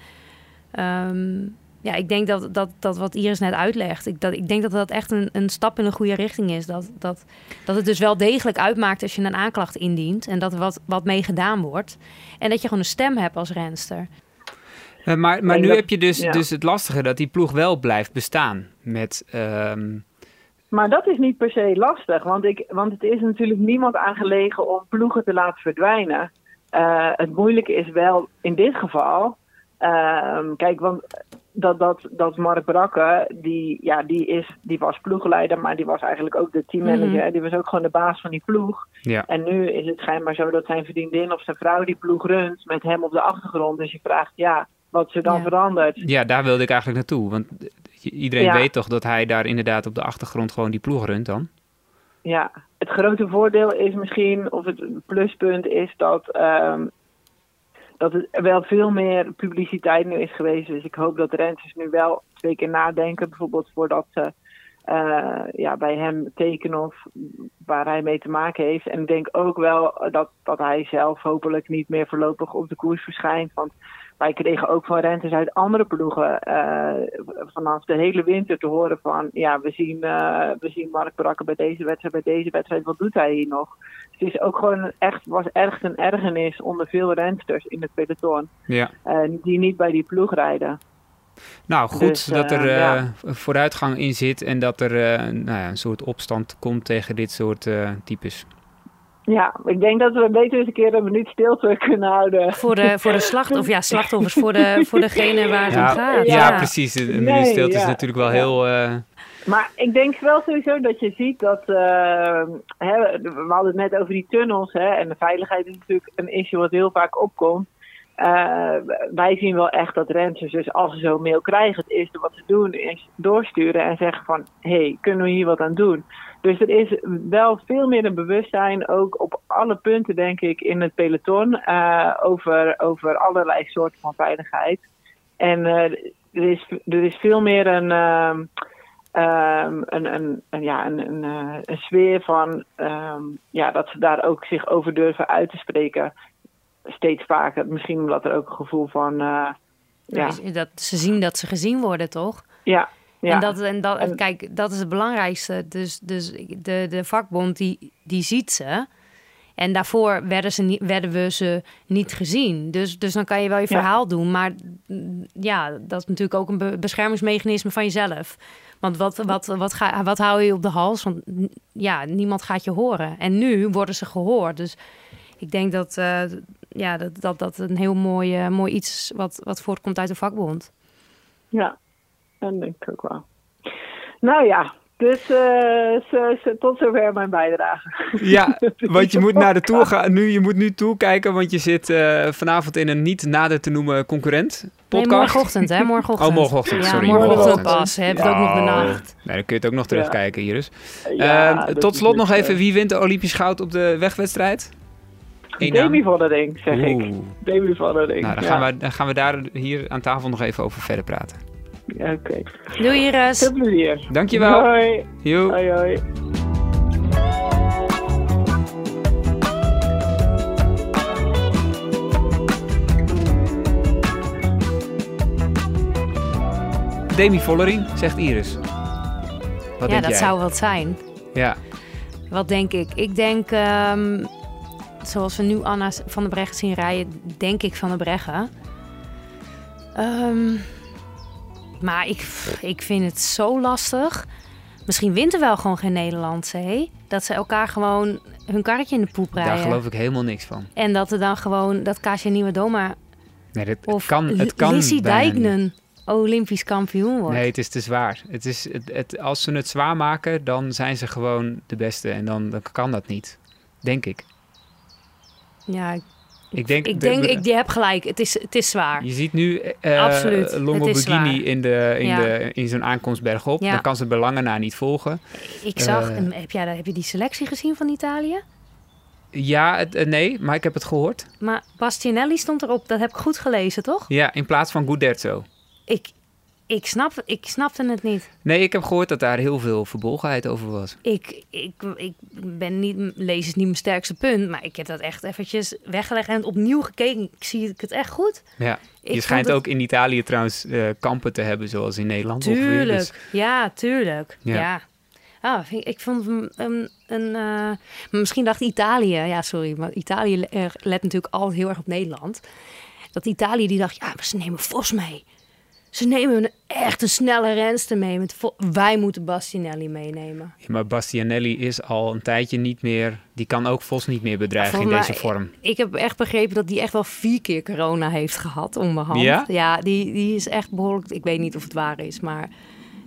C: ja, ik denk dat, dat, dat wat Iris net uitlegt, ik, dat, ik denk dat dat echt een, een stap in de goede richting is. Dat, dat, dat het dus wel degelijk uitmaakt als je een aanklacht indient en dat er wat, wat mee gedaan wordt. En dat je gewoon een stem hebt als renster.
A: Eh, maar maar nu
D: dat-
A: heb je dus,
D: ja.
A: dus het lastige dat die ploeg wel blijft bestaan. Met, ehm,
D: Maar dat is niet per se lastig, want, ik, want het is natuurlijk niemand aangelegen om ploegen te laten verdwijnen. Eh, het moeilijke is wel in dit geval, ehm, kijk, want dat, dat, dat Mark Brakke, die, ja, die, is, die was ploegleider, maar die was eigenlijk ook de teammanager. Die was ook gewoon de baas van die ploeg.
A: ja.
D: En nu is het schijnbaar zo dat zijn vriendin of zijn vrouw die ploeg runt met hem op de achtergrond. Dus je vraagt, ja, wat er dan
C: Ja.
D: veranderd?
A: ja, daar wilde ik eigenlijk naartoe. Want iedereen
D: Ja.
A: weet toch dat hij daar inderdaad op de achtergrond gewoon die ploeg runt dan?
D: Ja, het grote voordeel is misschien, of het pluspunt is dat, ehm, dat het wel veel meer publiciteit nu is geweest. Dus ik hoop dat renners nu wel twee keer nadenken, bijvoorbeeld voordat ze eh, ja, bij hem tekenen of waar hij mee te maken heeft. En ik denk ook wel dat, dat hij zelf hopelijk niet meer voorlopig op de koers verschijnt. Want wij kregen ook van renners uit andere ploegen eh, vanaf de hele winter te horen van... ja, we zien, eh, we zien Mark Brakke bij deze wedstrijd, bij deze wedstrijd. Wat doet hij hier nog? Het is ook gewoon echt, was echt een ergernis onder veel rensters in het peloton...
A: Ja.
D: die niet bij die ploeg rijden.
A: Nou, goed
D: Dus,
A: dat
D: eh,
A: er eh,
D: ja.
A: vooruitgang in zit en dat er eh, nou ja, een soort opstand komt tegen dit soort eh, types.
D: Ja, ik denk dat we beter eens een keer een minuut stilte kunnen houden.
C: Voor de, voor de slachtoffers, ja, slachtoffers, voor, de, voor degene waar het om gaat.
A: ja,
D: Ja.
A: precies. Een
D: Nee,
A: minuut stilte is natuurlijk wel
D: Ja.
A: heel... eh,
D: Maar ik denk wel sowieso dat je ziet dat. eh, hè, we hadden het net over die tunnels. Hè, en de veiligheid is natuurlijk een issue wat heel vaak opkomt. Eh, wij zien wel echt dat renners, dus als ze zo'n mail krijgen, het eerste wat ze doen is doorsturen en zeggen van, hey, kunnen we hier wat aan doen? Dus er is wel veel meer een bewustzijn, ook op alle punten denk ik, in het peloton, eh, over, over allerlei soorten van veiligheid. En eh, er, is, er is veel meer een, ehm, ehm, een, een, ja, een, een, een sfeer van ehm, ja, dat ze daar ook zich over durven uit te spreken. Steeds vaker. Misschien omdat er ook een gevoel van. eh, ja,
C: Dat, ze zien dat ze gezien worden, toch?
D: ja, ja.
C: En, dat, en, dat,
D: En-
C: kijk, dat is het belangrijkste. Dus, dus de, de vakbond, die, die ziet ze. En daarvoor werden, ze niet, werden we ze niet gezien. Dus, dus dan kan je wel je
D: Ja.
C: verhaal doen. Maar mm, ja, dat is natuurlijk ook een be- beschermingsmechanisme van jezelf. Want wat, wat, wat, ga, wat hou je op de hals? Want mm, ja, niemand gaat je horen. En nu worden ze gehoord. Dus ik denk dat eh, ja, dat, dat, dat een heel mooi, eh, mooi iets wat, wat voortkomt uit de vakbond.
D: Ja, dat denk ik ook wel. Nou ja, dus eh, tot zover mijn bijdrage.
A: Ja, want je moet naar de tour gaan. Nu, je moet nu toekijken, want je zit eh, vanavond in een niet nader te noemen concurrent
C: Nee,
A: podcast.
C: morgenochtend, hè? Morgenochtend.
A: Oh, morgenochtend,
C: ja,
A: sorry,
C: morgenochtend
D: morgenochtend.
C: pas. Heb je het ook nog de
A: Oh.
C: nacht.
A: Nee, dan kun je het ook nog terugkijken, Iris.
D: Ja,
A: Eh,
D: dat
A: tot slot nog
D: dus,
A: even, wie wint de Olympisch goud op de wegwedstrijd?
D: Demi Vollering, zeg ik. Demi Vollering.
A: Nou, dan,
D: ja.
A: gaan we, dan gaan we daar hier aan tafel nog even over verder praten.
D: Ja, Oké.
C: Doei Iris.
D: Veel plezier.
A: Dankjewel.
D: Hoi. Hoi, hoi.
A: Demi Vollering, zegt Iris. Wat
C: ja,
A: denk
C: dat
A: jij?
C: zou wat zijn.
A: Ja,
C: Wat denk ik? Ik denk, ehm, zoals we nu Anna van der Breggen zien rijden, denk ik van der Breggen. Ehm, maar ik, ik vind het zo lastig. Misschien wint er wel gewoon geen Nederlandse, hé? Dat ze elkaar gewoon hun karretje in de poep rijden.
A: daar geloof ik helemaal niks van.
C: En dat er dan gewoon, dat Kasia Nieuwe-Doma
A: Nee, dat
C: of
A: kan, het kan.
C: Dijknen Olympisch kampioen wordt.
A: Nee, het is te zwaar. Het is, het, het, als ze het zwaar maken, dan zijn ze gewoon de beste. En dan, dan kan dat niet. Denk ik.
C: Ja, ik,
A: denk,
C: ik
A: de-
C: denk,
A: de-
C: ik, je hebt gelijk. Het is, het is zwaar.
A: Je ziet nu
C: Absoluut, het
A: Longo
C: zwaar.
A: in, de, in,
C: Ja.
A: de, in zo'n aankomst bergop.
C: Ja.
A: Dan kan ze belangen na niet volgen.
C: Ik zag,
A: Eh.
C: heb, jij, heb je die selectie gezien van Italië?
A: Ja, het, eh, nee, maar ik heb het gehoord.
C: Maar Bastianelli stond erop, dat heb ik goed gelezen, toch?
A: Ja, in plaats van Guderzo.
C: Ik, ik, snap, ik snapte het niet.
A: Nee, ik heb gehoord dat daar heel veel verbolgenheid over was.
C: Ik, ik, ik ben niet, lezen is niet mijn sterkste punt, maar ik heb dat echt eventjes weggelegd en opnieuw gekeken. Ik zie het echt goed.
A: Ja.
C: Ik
A: je schijnt
C: het-
A: ook in Italië trouwens eh, kampen te hebben, zoals in Nederland. ongeveer.
C: Tuurlijk,
A: Dus-
C: ja, tuurlijk.
A: Ja.
C: Ja. Ah, ik, ik vond hem een... een eh, misschien dacht Italië... Ja, sorry, maar Italië le- let natuurlijk altijd heel erg op Nederland. Dat Italië die dacht, ja, maar ze nemen Vos mee. Ze nemen een, echt een snelle renster mee. Met Wij moeten Bastianelli meenemen.
A: Ja, maar Bastianelli is al een tijdje niet meer... Die kan ook Vos niet meer bedreigen in deze vorm.
C: Ik heb echt begrepen dat hij echt wel vier keer corona heeft gehad onderhand.
A: Ja?
C: Ja, die, die is echt behoorlijk... Ik weet niet of het waar is, maar...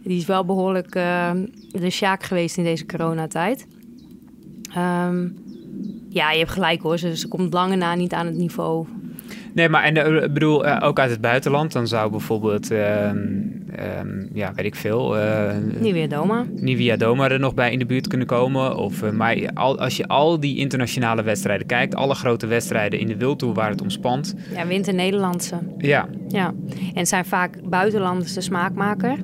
C: Die is wel behoorlijk eh, de sjaak geweest in deze coronatijd. Ehm, ja, je hebt gelijk hoor. Ze, ze komt lange na niet aan het niveau.
A: Nee, maar en, ik bedoel, eh, ook uit het buitenland. Dan zou bijvoorbeeld, ehm, ehm, ja, weet ik veel... eh
C: weer Doma.
A: Nivia Doma er nog bij in de buurt kunnen komen. Of, maar al, als je al die internationale wedstrijden kijkt... alle grote wedstrijden in de wildtoer waar het om spant...
C: Ja, wint de Nederlandse.
A: Ja,
C: Ja. En het zijn vaak buitenlanders de smaakmaker.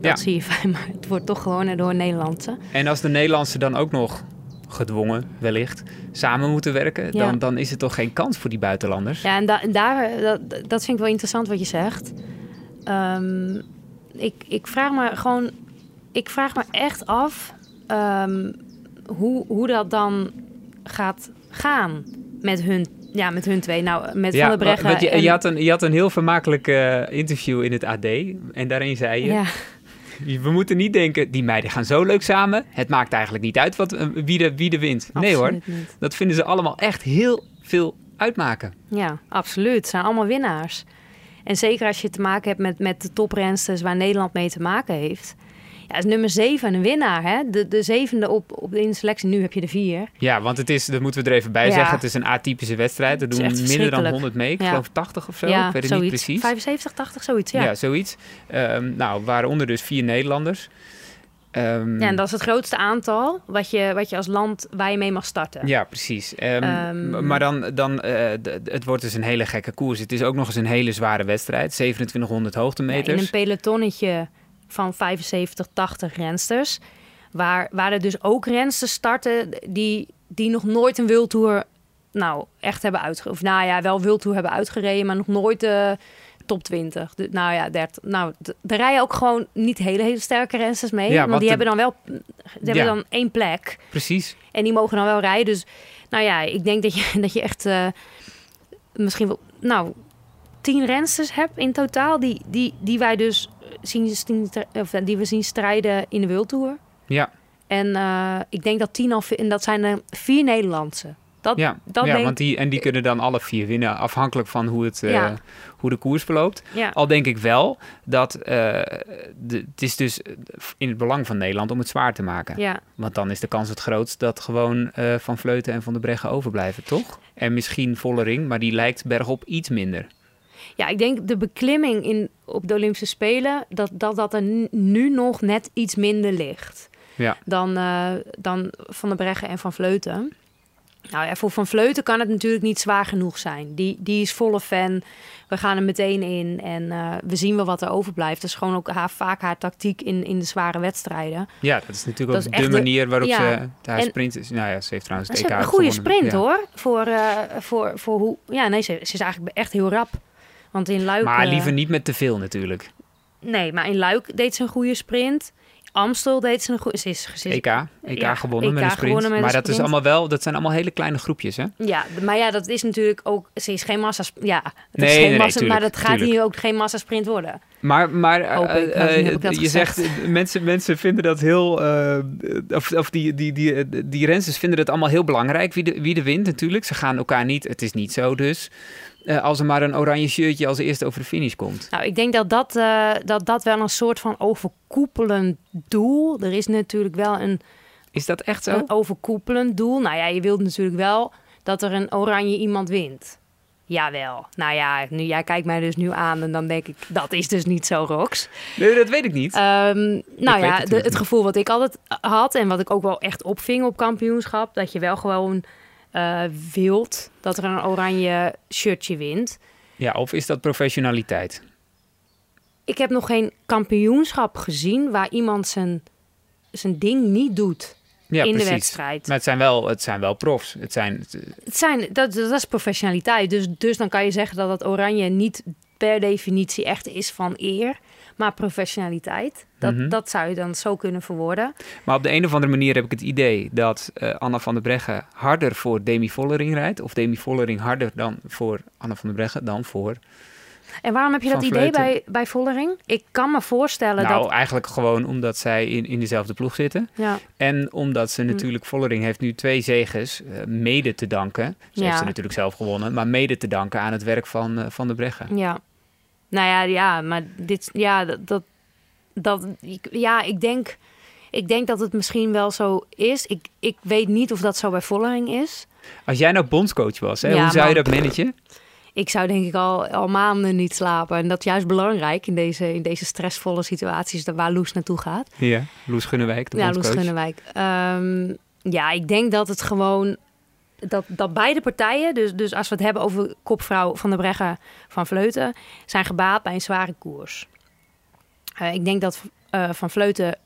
C: Dat
A: Ja.
C: zie je fijn, maar het wordt toch gewoon door een Nederlandse.
A: en als de Nederlandse dan ook nog gedwongen, wellicht, samen moeten werken...
C: Ja.
A: Dan, dan is er toch geen kans voor die buitenlanders?
C: Ja, en da- daar, dat, dat vind ik wel interessant wat je zegt. Ehm, ik, ik vraag me gewoon, ik vraag me echt af ehm, hoe, hoe dat dan gaat gaan met hun, ja, met hun twee. Nou, met Van der Breggen.
A: je,
C: en-
A: je, had een, je had een heel vermakelijk eh, interview in het AD. En daarin zei je...
C: ja,
A: We moeten niet denken, die meiden gaan zo leuk samen. Het maakt eigenlijk niet uit wat, eh, wie, de, wie de wint. Nee hoor,
C: niet.
A: dat vinden ze allemaal echt heel veel uitmaken.
C: Ja, absoluut. Het zijn allemaal winnaars. En zeker als je te maken hebt met, met de toprensters waar Nederland mee te maken heeft. Ja, is nummer zeven een winnaar, hè? De, de zevende op, op de in de selectie. Nu heb je er vier.
A: Ja, want het is, dat moeten we er even bij
C: Ja.
A: zeggen, het is een atypische wedstrijd. Er doen minder dan
C: verschrikkelijk.
A: 100 mee. Ik
C: Ja.
A: geloof 80 of zo,
C: ja,
A: ik weet het niet precies.
C: 75, 80, zoiets,
A: ja.
C: ja.
A: zoiets. Ehm, nou, waaronder dus vier Nederlanders. Ehm,
C: Ja, en dat is het grootste aantal wat je, wat je als land waar je mee mag starten.
A: Ja, precies. Ehm, maar dan, dan eh, het wordt dus een hele gekke koers. Het is ook nog eens een hele zware wedstrijd. 2700
C: Ja, in
A: hoogtemeters.
C: een pelotonnetje van 75, 80 rensters. Waar, waar er dus ook rensters starten die, die nog nooit een wildtour nou, echt hebben uitgereden. Of nou ja, wel wildtour hebben uitgereden, maar nog nooit de top 20. De, nou ja, 30. Nou, d- er rijden ook gewoon niet hele, hele sterke rensters mee.
A: Ja,
C: want die
A: de-
C: hebben dan wel die hebben dan één plek.
A: Precies.
C: En die mogen dan wel rijden. Dus nou ja, ik denk dat je, dat je echt eh, misschien wel, nou, tien rensters hebt in totaal. Die, die, die wij dus zien, zien, of die we zien strijden in de World Tour.
A: Ja,
C: En eh, ik denk dat tien al, en dat zijn er vier Nederlandse. Dat,
A: ja.
C: dat
A: ja
C: denk
A: want die, en die kunnen dan alle vier winnen, afhankelijk van hoe, het, eh, hoe de koers verloopt.
C: ja.
A: Al denk ik wel dat eh, de, het is dus in het belang van Nederland om het zwaar te maken.
C: ja.
A: Want dan is de kans het grootst dat gewoon eh, Van Vleuten en Van de Breggen overblijven, toch? En misschien Vollering, maar die lijkt bergop iets minder.
C: Ja, ik denk de beklimming in, op de Olympische Spelen, dat dat, dat er nu nog net iets minder ligt
A: Ja.
C: dan, eh, dan Van der Breggen en Van Vleuten. Nou ja, voor Van Vleuten kan het natuurlijk niet zwaar genoeg zijn. Die, die is volle fan. We gaan er meteen in en eh, we zien wel wat er overblijft. Dat is gewoon ook haar, vaak haar tactiek in, in de zware wedstrijden.
A: Ja, dat is natuurlijk
C: Dat
A: ook
C: is
A: de
C: de-
A: manier waarop
C: ja.
A: ze haar
C: En-
A: sprint is. Nou ja, ze heeft trouwens het
C: Ze
A: EK
C: heeft een goede
A: gewonnen.
C: sprint
A: Ja.
C: hoor. Voor, eh, voor, voor hoe. Ja, nee, ze, ze is eigenlijk echt heel rap. Want in Luik.
A: Maar
C: eh,
A: liever niet met te veel natuurlijk.
C: Nee, maar in Luik deed ze een goede sprint. Amstel deed ze een goede... Ze is, ze is-
A: EK, EK
C: Ja,
A: gewonnen met een sprint.
C: met
A: maar
C: een
A: dat, is allemaal wel, dat zijn allemaal hele kleine groepjes, hè?
C: Ja, maar ja, dat is natuurlijk ook... Ze is geen massa... Ja, het
A: Nee,
C: is geen
A: nee,
C: massa,
A: tuurlijk,
C: maar dat gaat
A: tuurlijk.
C: hier ook geen massasprint worden.
A: Maar, maar eh, eh,
C: dat
A: je zegt, mensen, mensen vinden dat heel... of of die, die, die, die rensters vinden het allemaal heel belangrijk wie de, wie de wint natuurlijk. Ze gaan elkaar niet... Het is niet zo dus... eh, als er maar een oranje shirtje als eerste over de finish komt.
C: Nou, ik denk dat dat, eh, dat dat wel een soort van overkoepelend doel... Er is natuurlijk wel een,
A: Is dat echt zo?
C: een overkoepelend doel. Nou ja, je wilt natuurlijk wel dat er een oranje iemand wint. Jawel. Nou ja, nu, jij kijkt mij dus nu aan en dan denk ik... Dat is dus niet zo, Rox.
A: Nee, dat weet ik niet.
C: Ehm, nou ja,
A: het
C: de- het gevoel wat ik altijd had en wat ik ook wel echt opving op kampioenschap, dat je wel gewoon eh, wilt dat er een oranje shirtje wint.
A: Ja, of is dat professionaliteit?
C: Ik heb nog geen kampioenschap gezien waar iemand zijn, zijn ding niet doet
A: Ja,
C: in
A: precies.
C: de wedstrijd.
A: Maar het zijn wel, het zijn wel profs. Het zijn,
C: Het zijn, dat, dat is professionaliteit. Dus, dus dan kan je zeggen dat het oranje niet per definitie echt is van eer, maar professionaliteit. Dat,
A: Mhm.
C: dat zou je dan zo kunnen verwoorden.
A: Maar op de een of andere manier heb ik het idee dat eh, Anna van der Breggen harder voor Demi Vollering rijdt. Of Demi Vollering harder dan voor Anna van der Breggen dan voor...
C: En waarom heb je dat idee bij, bij Vollering? Ik kan me voorstellen
A: nou,
C: dat...
A: eigenlijk gewoon omdat zij in, in dezelfde ploeg zitten.
C: Ja,
A: En omdat
C: Hm.
A: ze natuurlijk, Vollering heeft nu twee zeges eh, mede te danken. Ze
C: Ja.
A: heeft ze natuurlijk zelf gewonnen, maar mede te danken aan het werk van, eh, van der Breggen.
C: ja. Nou ja, ja, maar dit... Ja, dat... dat, ja, ik denk... Ik denk dat het misschien wel zo is. Ik, ik weet niet of dat zo bij Vollering is.
A: Als jij nou bondscoach was, hè,
C: Ja,
A: hoe zou je dat managen?
C: Ik zou denk ik al, al maanden niet slapen. En dat is juist belangrijk in deze, in deze stressvolle situaties dat waar Loes naartoe gaat.
A: Ja, Loes Gunnewijk, de
C: ja, Loes. Gunnewijk. Ehm, ja, ik denk dat het gewoon... Dat, dat beide partijen, dus, dus als we het hebben over kopvrouw van de Breggen van Vleuten... zijn gebaat bij een zware koers. Eh, ik denk dat eh, Van Vleuten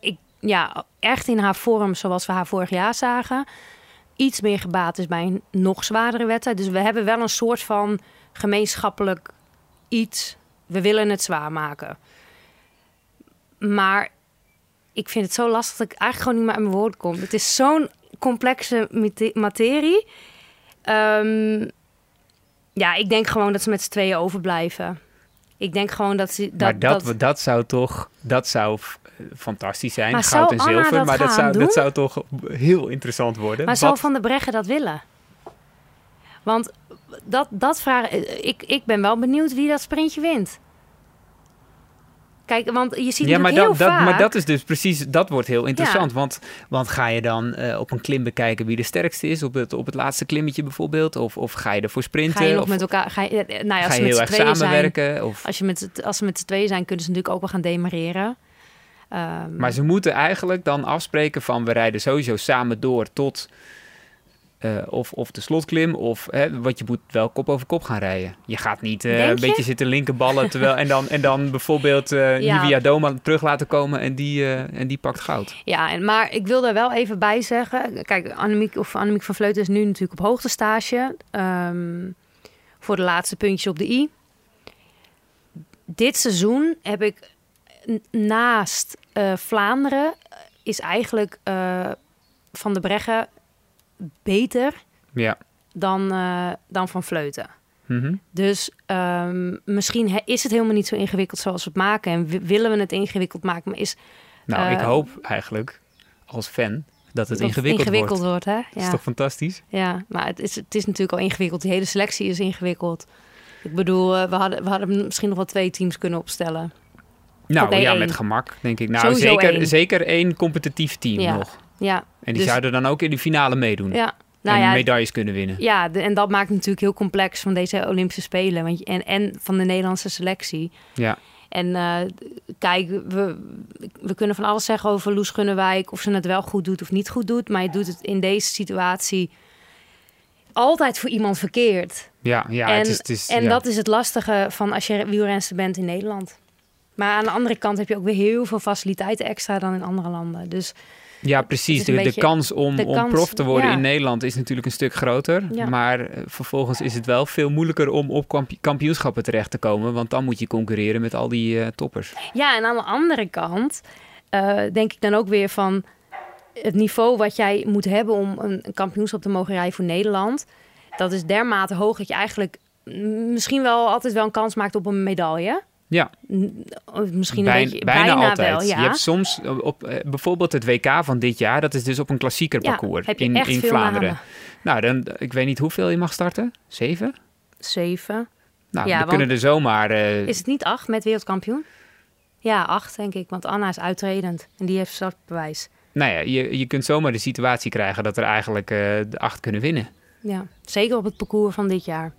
C: ik, ja, echt in haar vorm zoals we haar vorig jaar zagen... iets meer gebaat is bij een nog zwaardere wedstrijd. Dus we hebben wel een soort van gemeenschappelijk iets. We willen het zwaar maken. Maar ik vind het zo lastig dat ik eigenlijk gewoon niet meer aan mijn woord kom. Het is zo'n complexe mate- materie. Ehm, ja, ik denk gewoon dat ze met z'n tweeën overblijven. Ik denk gewoon dat ze... Dat,
A: maar dat,
C: dat,
A: dat, zou toch, dat zou fantastisch zijn,
C: Maar
A: goud en
C: Anna
A: zilver.
C: dat
A: maar dat zou,
C: doen?
A: dat zou toch heel interessant worden.
C: maar zou Van der Breggen dat willen? Want dat, dat vraag... Ik, ik ben wel benieuwd wie dat sprintje wint. Kijk, want je ziet
A: ja, maar, dat,
C: heel
A: dat, maar dat is dus precies, dat wordt heel interessant. Want, want ga je dan eh, op een klim bekijken wie de sterkste is, op het, op het laatste klimmetje bijvoorbeeld? Of, of ga je ervoor sprinten?
C: Ga je nog
A: of
C: met elkaar... Ga je, eh, nou ja, als
A: ga je heel erg
C: zijn...
A: samenwerken? Of,
C: Als, je met, als ze met z'n tweeën zijn, kunnen ze natuurlijk ook wel gaan demareren. Ehm,
A: maar ze moeten eigenlijk dan afspreken van we rijden sowieso samen door tot eh, of, of de slotklim, of hè, wat je moet wel kop over kop gaan rijden. Je gaat niet eh, een
C: je?
A: beetje zitten linkerballen terwijl, en, dan, en dan bijvoorbeeld eh
C: Ja.
A: Nivia Doma terug laten komen en die, en die pakt goud.
C: Ja, en, maar ik wil daar wel even bij zeggen. Kijk, Annemiek, of Annemiek van Vleuten is nu natuurlijk op hoogtestage. ehm voor de laatste puntjes op de i. Dit seizoen heb ik naast Vlaanderen... is eigenlijk Van de Breggen beter
A: Ja.
C: dan, eh, dan Van Vleuten.
A: Mhm.
C: Dus ehm, misschien is het helemaal niet zo ingewikkeld zoals we het maken. En wi- willen we het ingewikkeld maken. Maar is
A: Nou, ik
C: Eh,
A: hoop eigenlijk als fan dat het
C: dat
A: ingewikkeld,
C: ingewikkeld
A: wordt.
C: wordt. hè?
A: Dat is
C: Ja.
A: toch fantastisch?
C: Ja, maar het is, het is natuurlijk al ingewikkeld. Die hele selectie is ingewikkeld. Ik bedoel, eh, we hadden, we hadden misschien nog wel twee teams kunnen opstellen.
A: Nou ja,
C: één.
A: met gemak denk ik. Nou,
C: Sowieso
A: zeker,
C: één.
A: zeker één competitief team
C: Ja.
A: nog.
C: Ja,
A: En die
C: Dus-
A: zouden dan ook in de finale meedoen.
C: ja. Nou
A: en
C: ja,
A: medailles kunnen winnen.
C: ja de- en dat maakt het natuurlijk heel complex van deze Olympische Spelen. Want je, en, en van de Nederlandse selectie.
A: Ja.
C: En eh, kijk, we, we kunnen van alles zeggen over Loes Gunnewijk... of ze het wel goed doet of niet goed doet. Maar je doet het in deze situatie altijd voor iemand verkeerd.
A: Ja, ja,
C: en
A: het is, het is,
C: en
A: ja.
C: dat is het lastige van als je wielrenster bent in Nederland. Maar aan de andere kant heb je ook weer heel veel faciliteiten extra dan in andere landen. Dus
A: ja, precies. De, kans om,
C: de
A: om
C: kans,
A: prof te worden
C: ja.
A: in Nederland is natuurlijk een stuk groter.
C: Ja.
A: Maar eh, vervolgens is het wel veel moeilijker om op kamp- kampioenschappen terecht te komen. Want dan moet je concurreren met al die eh, toppers.
C: ja, en aan de andere kant eh, denk ik dan ook weer van het niveau wat jij moet hebben om een, kampioenschap te mogen rijden voor Nederland. Dat is dermate hoog dat je eigenlijk misschien wel altijd wel een kans maakt op een medaille.
A: Ja,
C: Misschien
A: Bij-
C: een beetje,
A: bijna,
C: bijna,
A: altijd.
C: wel, ja.
A: Je hebt soms op, op, eh, bijvoorbeeld het WK van dit jaar. Dat is dus op een klassieker parcours in, in Vlaanderen.
C: namen.
A: Nou, dan, ik weet niet hoeveel je mag starten. Zeven?
C: Zeven.
A: Nou,
C: Ja,
A: we kunnen er zomaar... eh,
C: Is het niet acht met wereldkampioen? Ja, acht denk ik. Want Anna is uitredend. En die heeft startbewijs.
A: Nou ja, je, je kunt zomaar de situatie krijgen dat er eigenlijk eh, de acht kunnen winnen.
C: Ja, zeker op het parcours van dit jaar.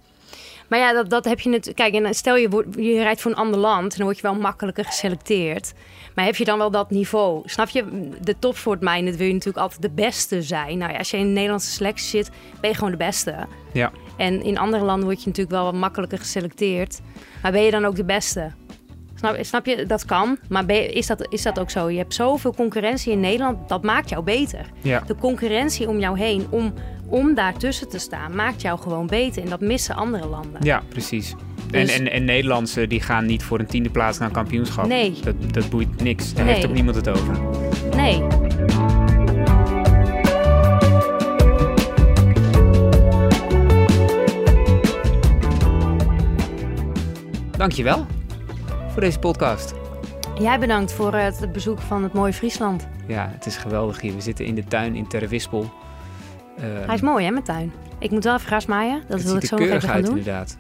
C: Maar ja, dat, dat heb je net. Kijk, en stel je, je rijdt voor een ander land, dan word je wel makkelijker geselecteerd. Maar heb je dan wel dat niveau? Snap je? De topsportmijnen wil je natuurlijk altijd de beste zijn. Nou ja, als je in een Nederlandse selectie zit, ben je gewoon de beste.
A: Ja.
C: En in andere landen word je natuurlijk wel wat makkelijker geselecteerd. Maar ben je dan ook de beste? Snap, snap je? Dat kan. Maar ben is, dat, is dat ook zo? Je hebt zoveel concurrentie in Nederland, dat maakt jou beter.
A: Ja.
C: De concurrentie om jou heen, om, om daartussen te staan, maakt jou gewoon beter. En dat missen andere landen.
A: Ja, precies. En,
C: Dus-
A: en, en Nederlandse die gaan niet voor een tiende plaats naar een kampioenschap.
C: Nee.
A: Dat, dat boeit niks. Daar
C: Nee.
A: heeft ook niemand het over.
C: Nee.
A: Dankjewel voor deze podcast.
C: Jij bedankt voor het bezoek van het mooie Friesland.
A: Ja, het is geweldig hier. We zitten in de tuin in Terwispel. Uh,
C: Hij is mooi hè, mijn tuin. Ik moet wel even gras maaien. Dat wil ik zo nog even gaan
A: uit
C: doen.
A: inderdaad.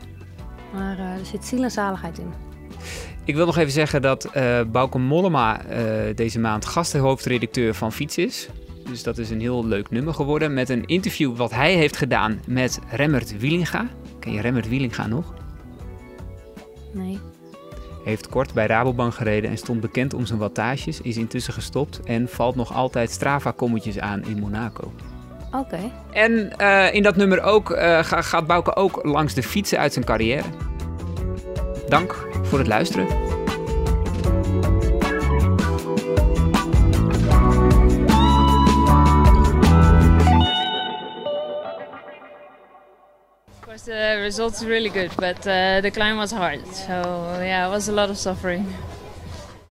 C: Maar eh, er zit ziel en zaligheid in.
A: Ik wil nog even zeggen dat Bauke Mollema eh, deze maand gasthoofdredacteur van Fiets is. Dus dat is een heel leuk nummer geworden met een interview wat hij heeft gedaan met Remmert Wielinga. Ken je Remmert Wielinga nog?
C: Nee.
A: Heeft kort bij Rabobank gereden en stond bekend om zijn wattages, is intussen gestopt en valt nog altijd Strava-kommetjes aan in Monaco.
C: Oké.
A: En eh, in dat nummer ook, eh, ga- gaat Bouke ook langs de fietsen uit zijn carrière. Dank voor het luisteren.
E: The results are really good, but uh, the climb was hard. So yeah, it was a lot of suffering.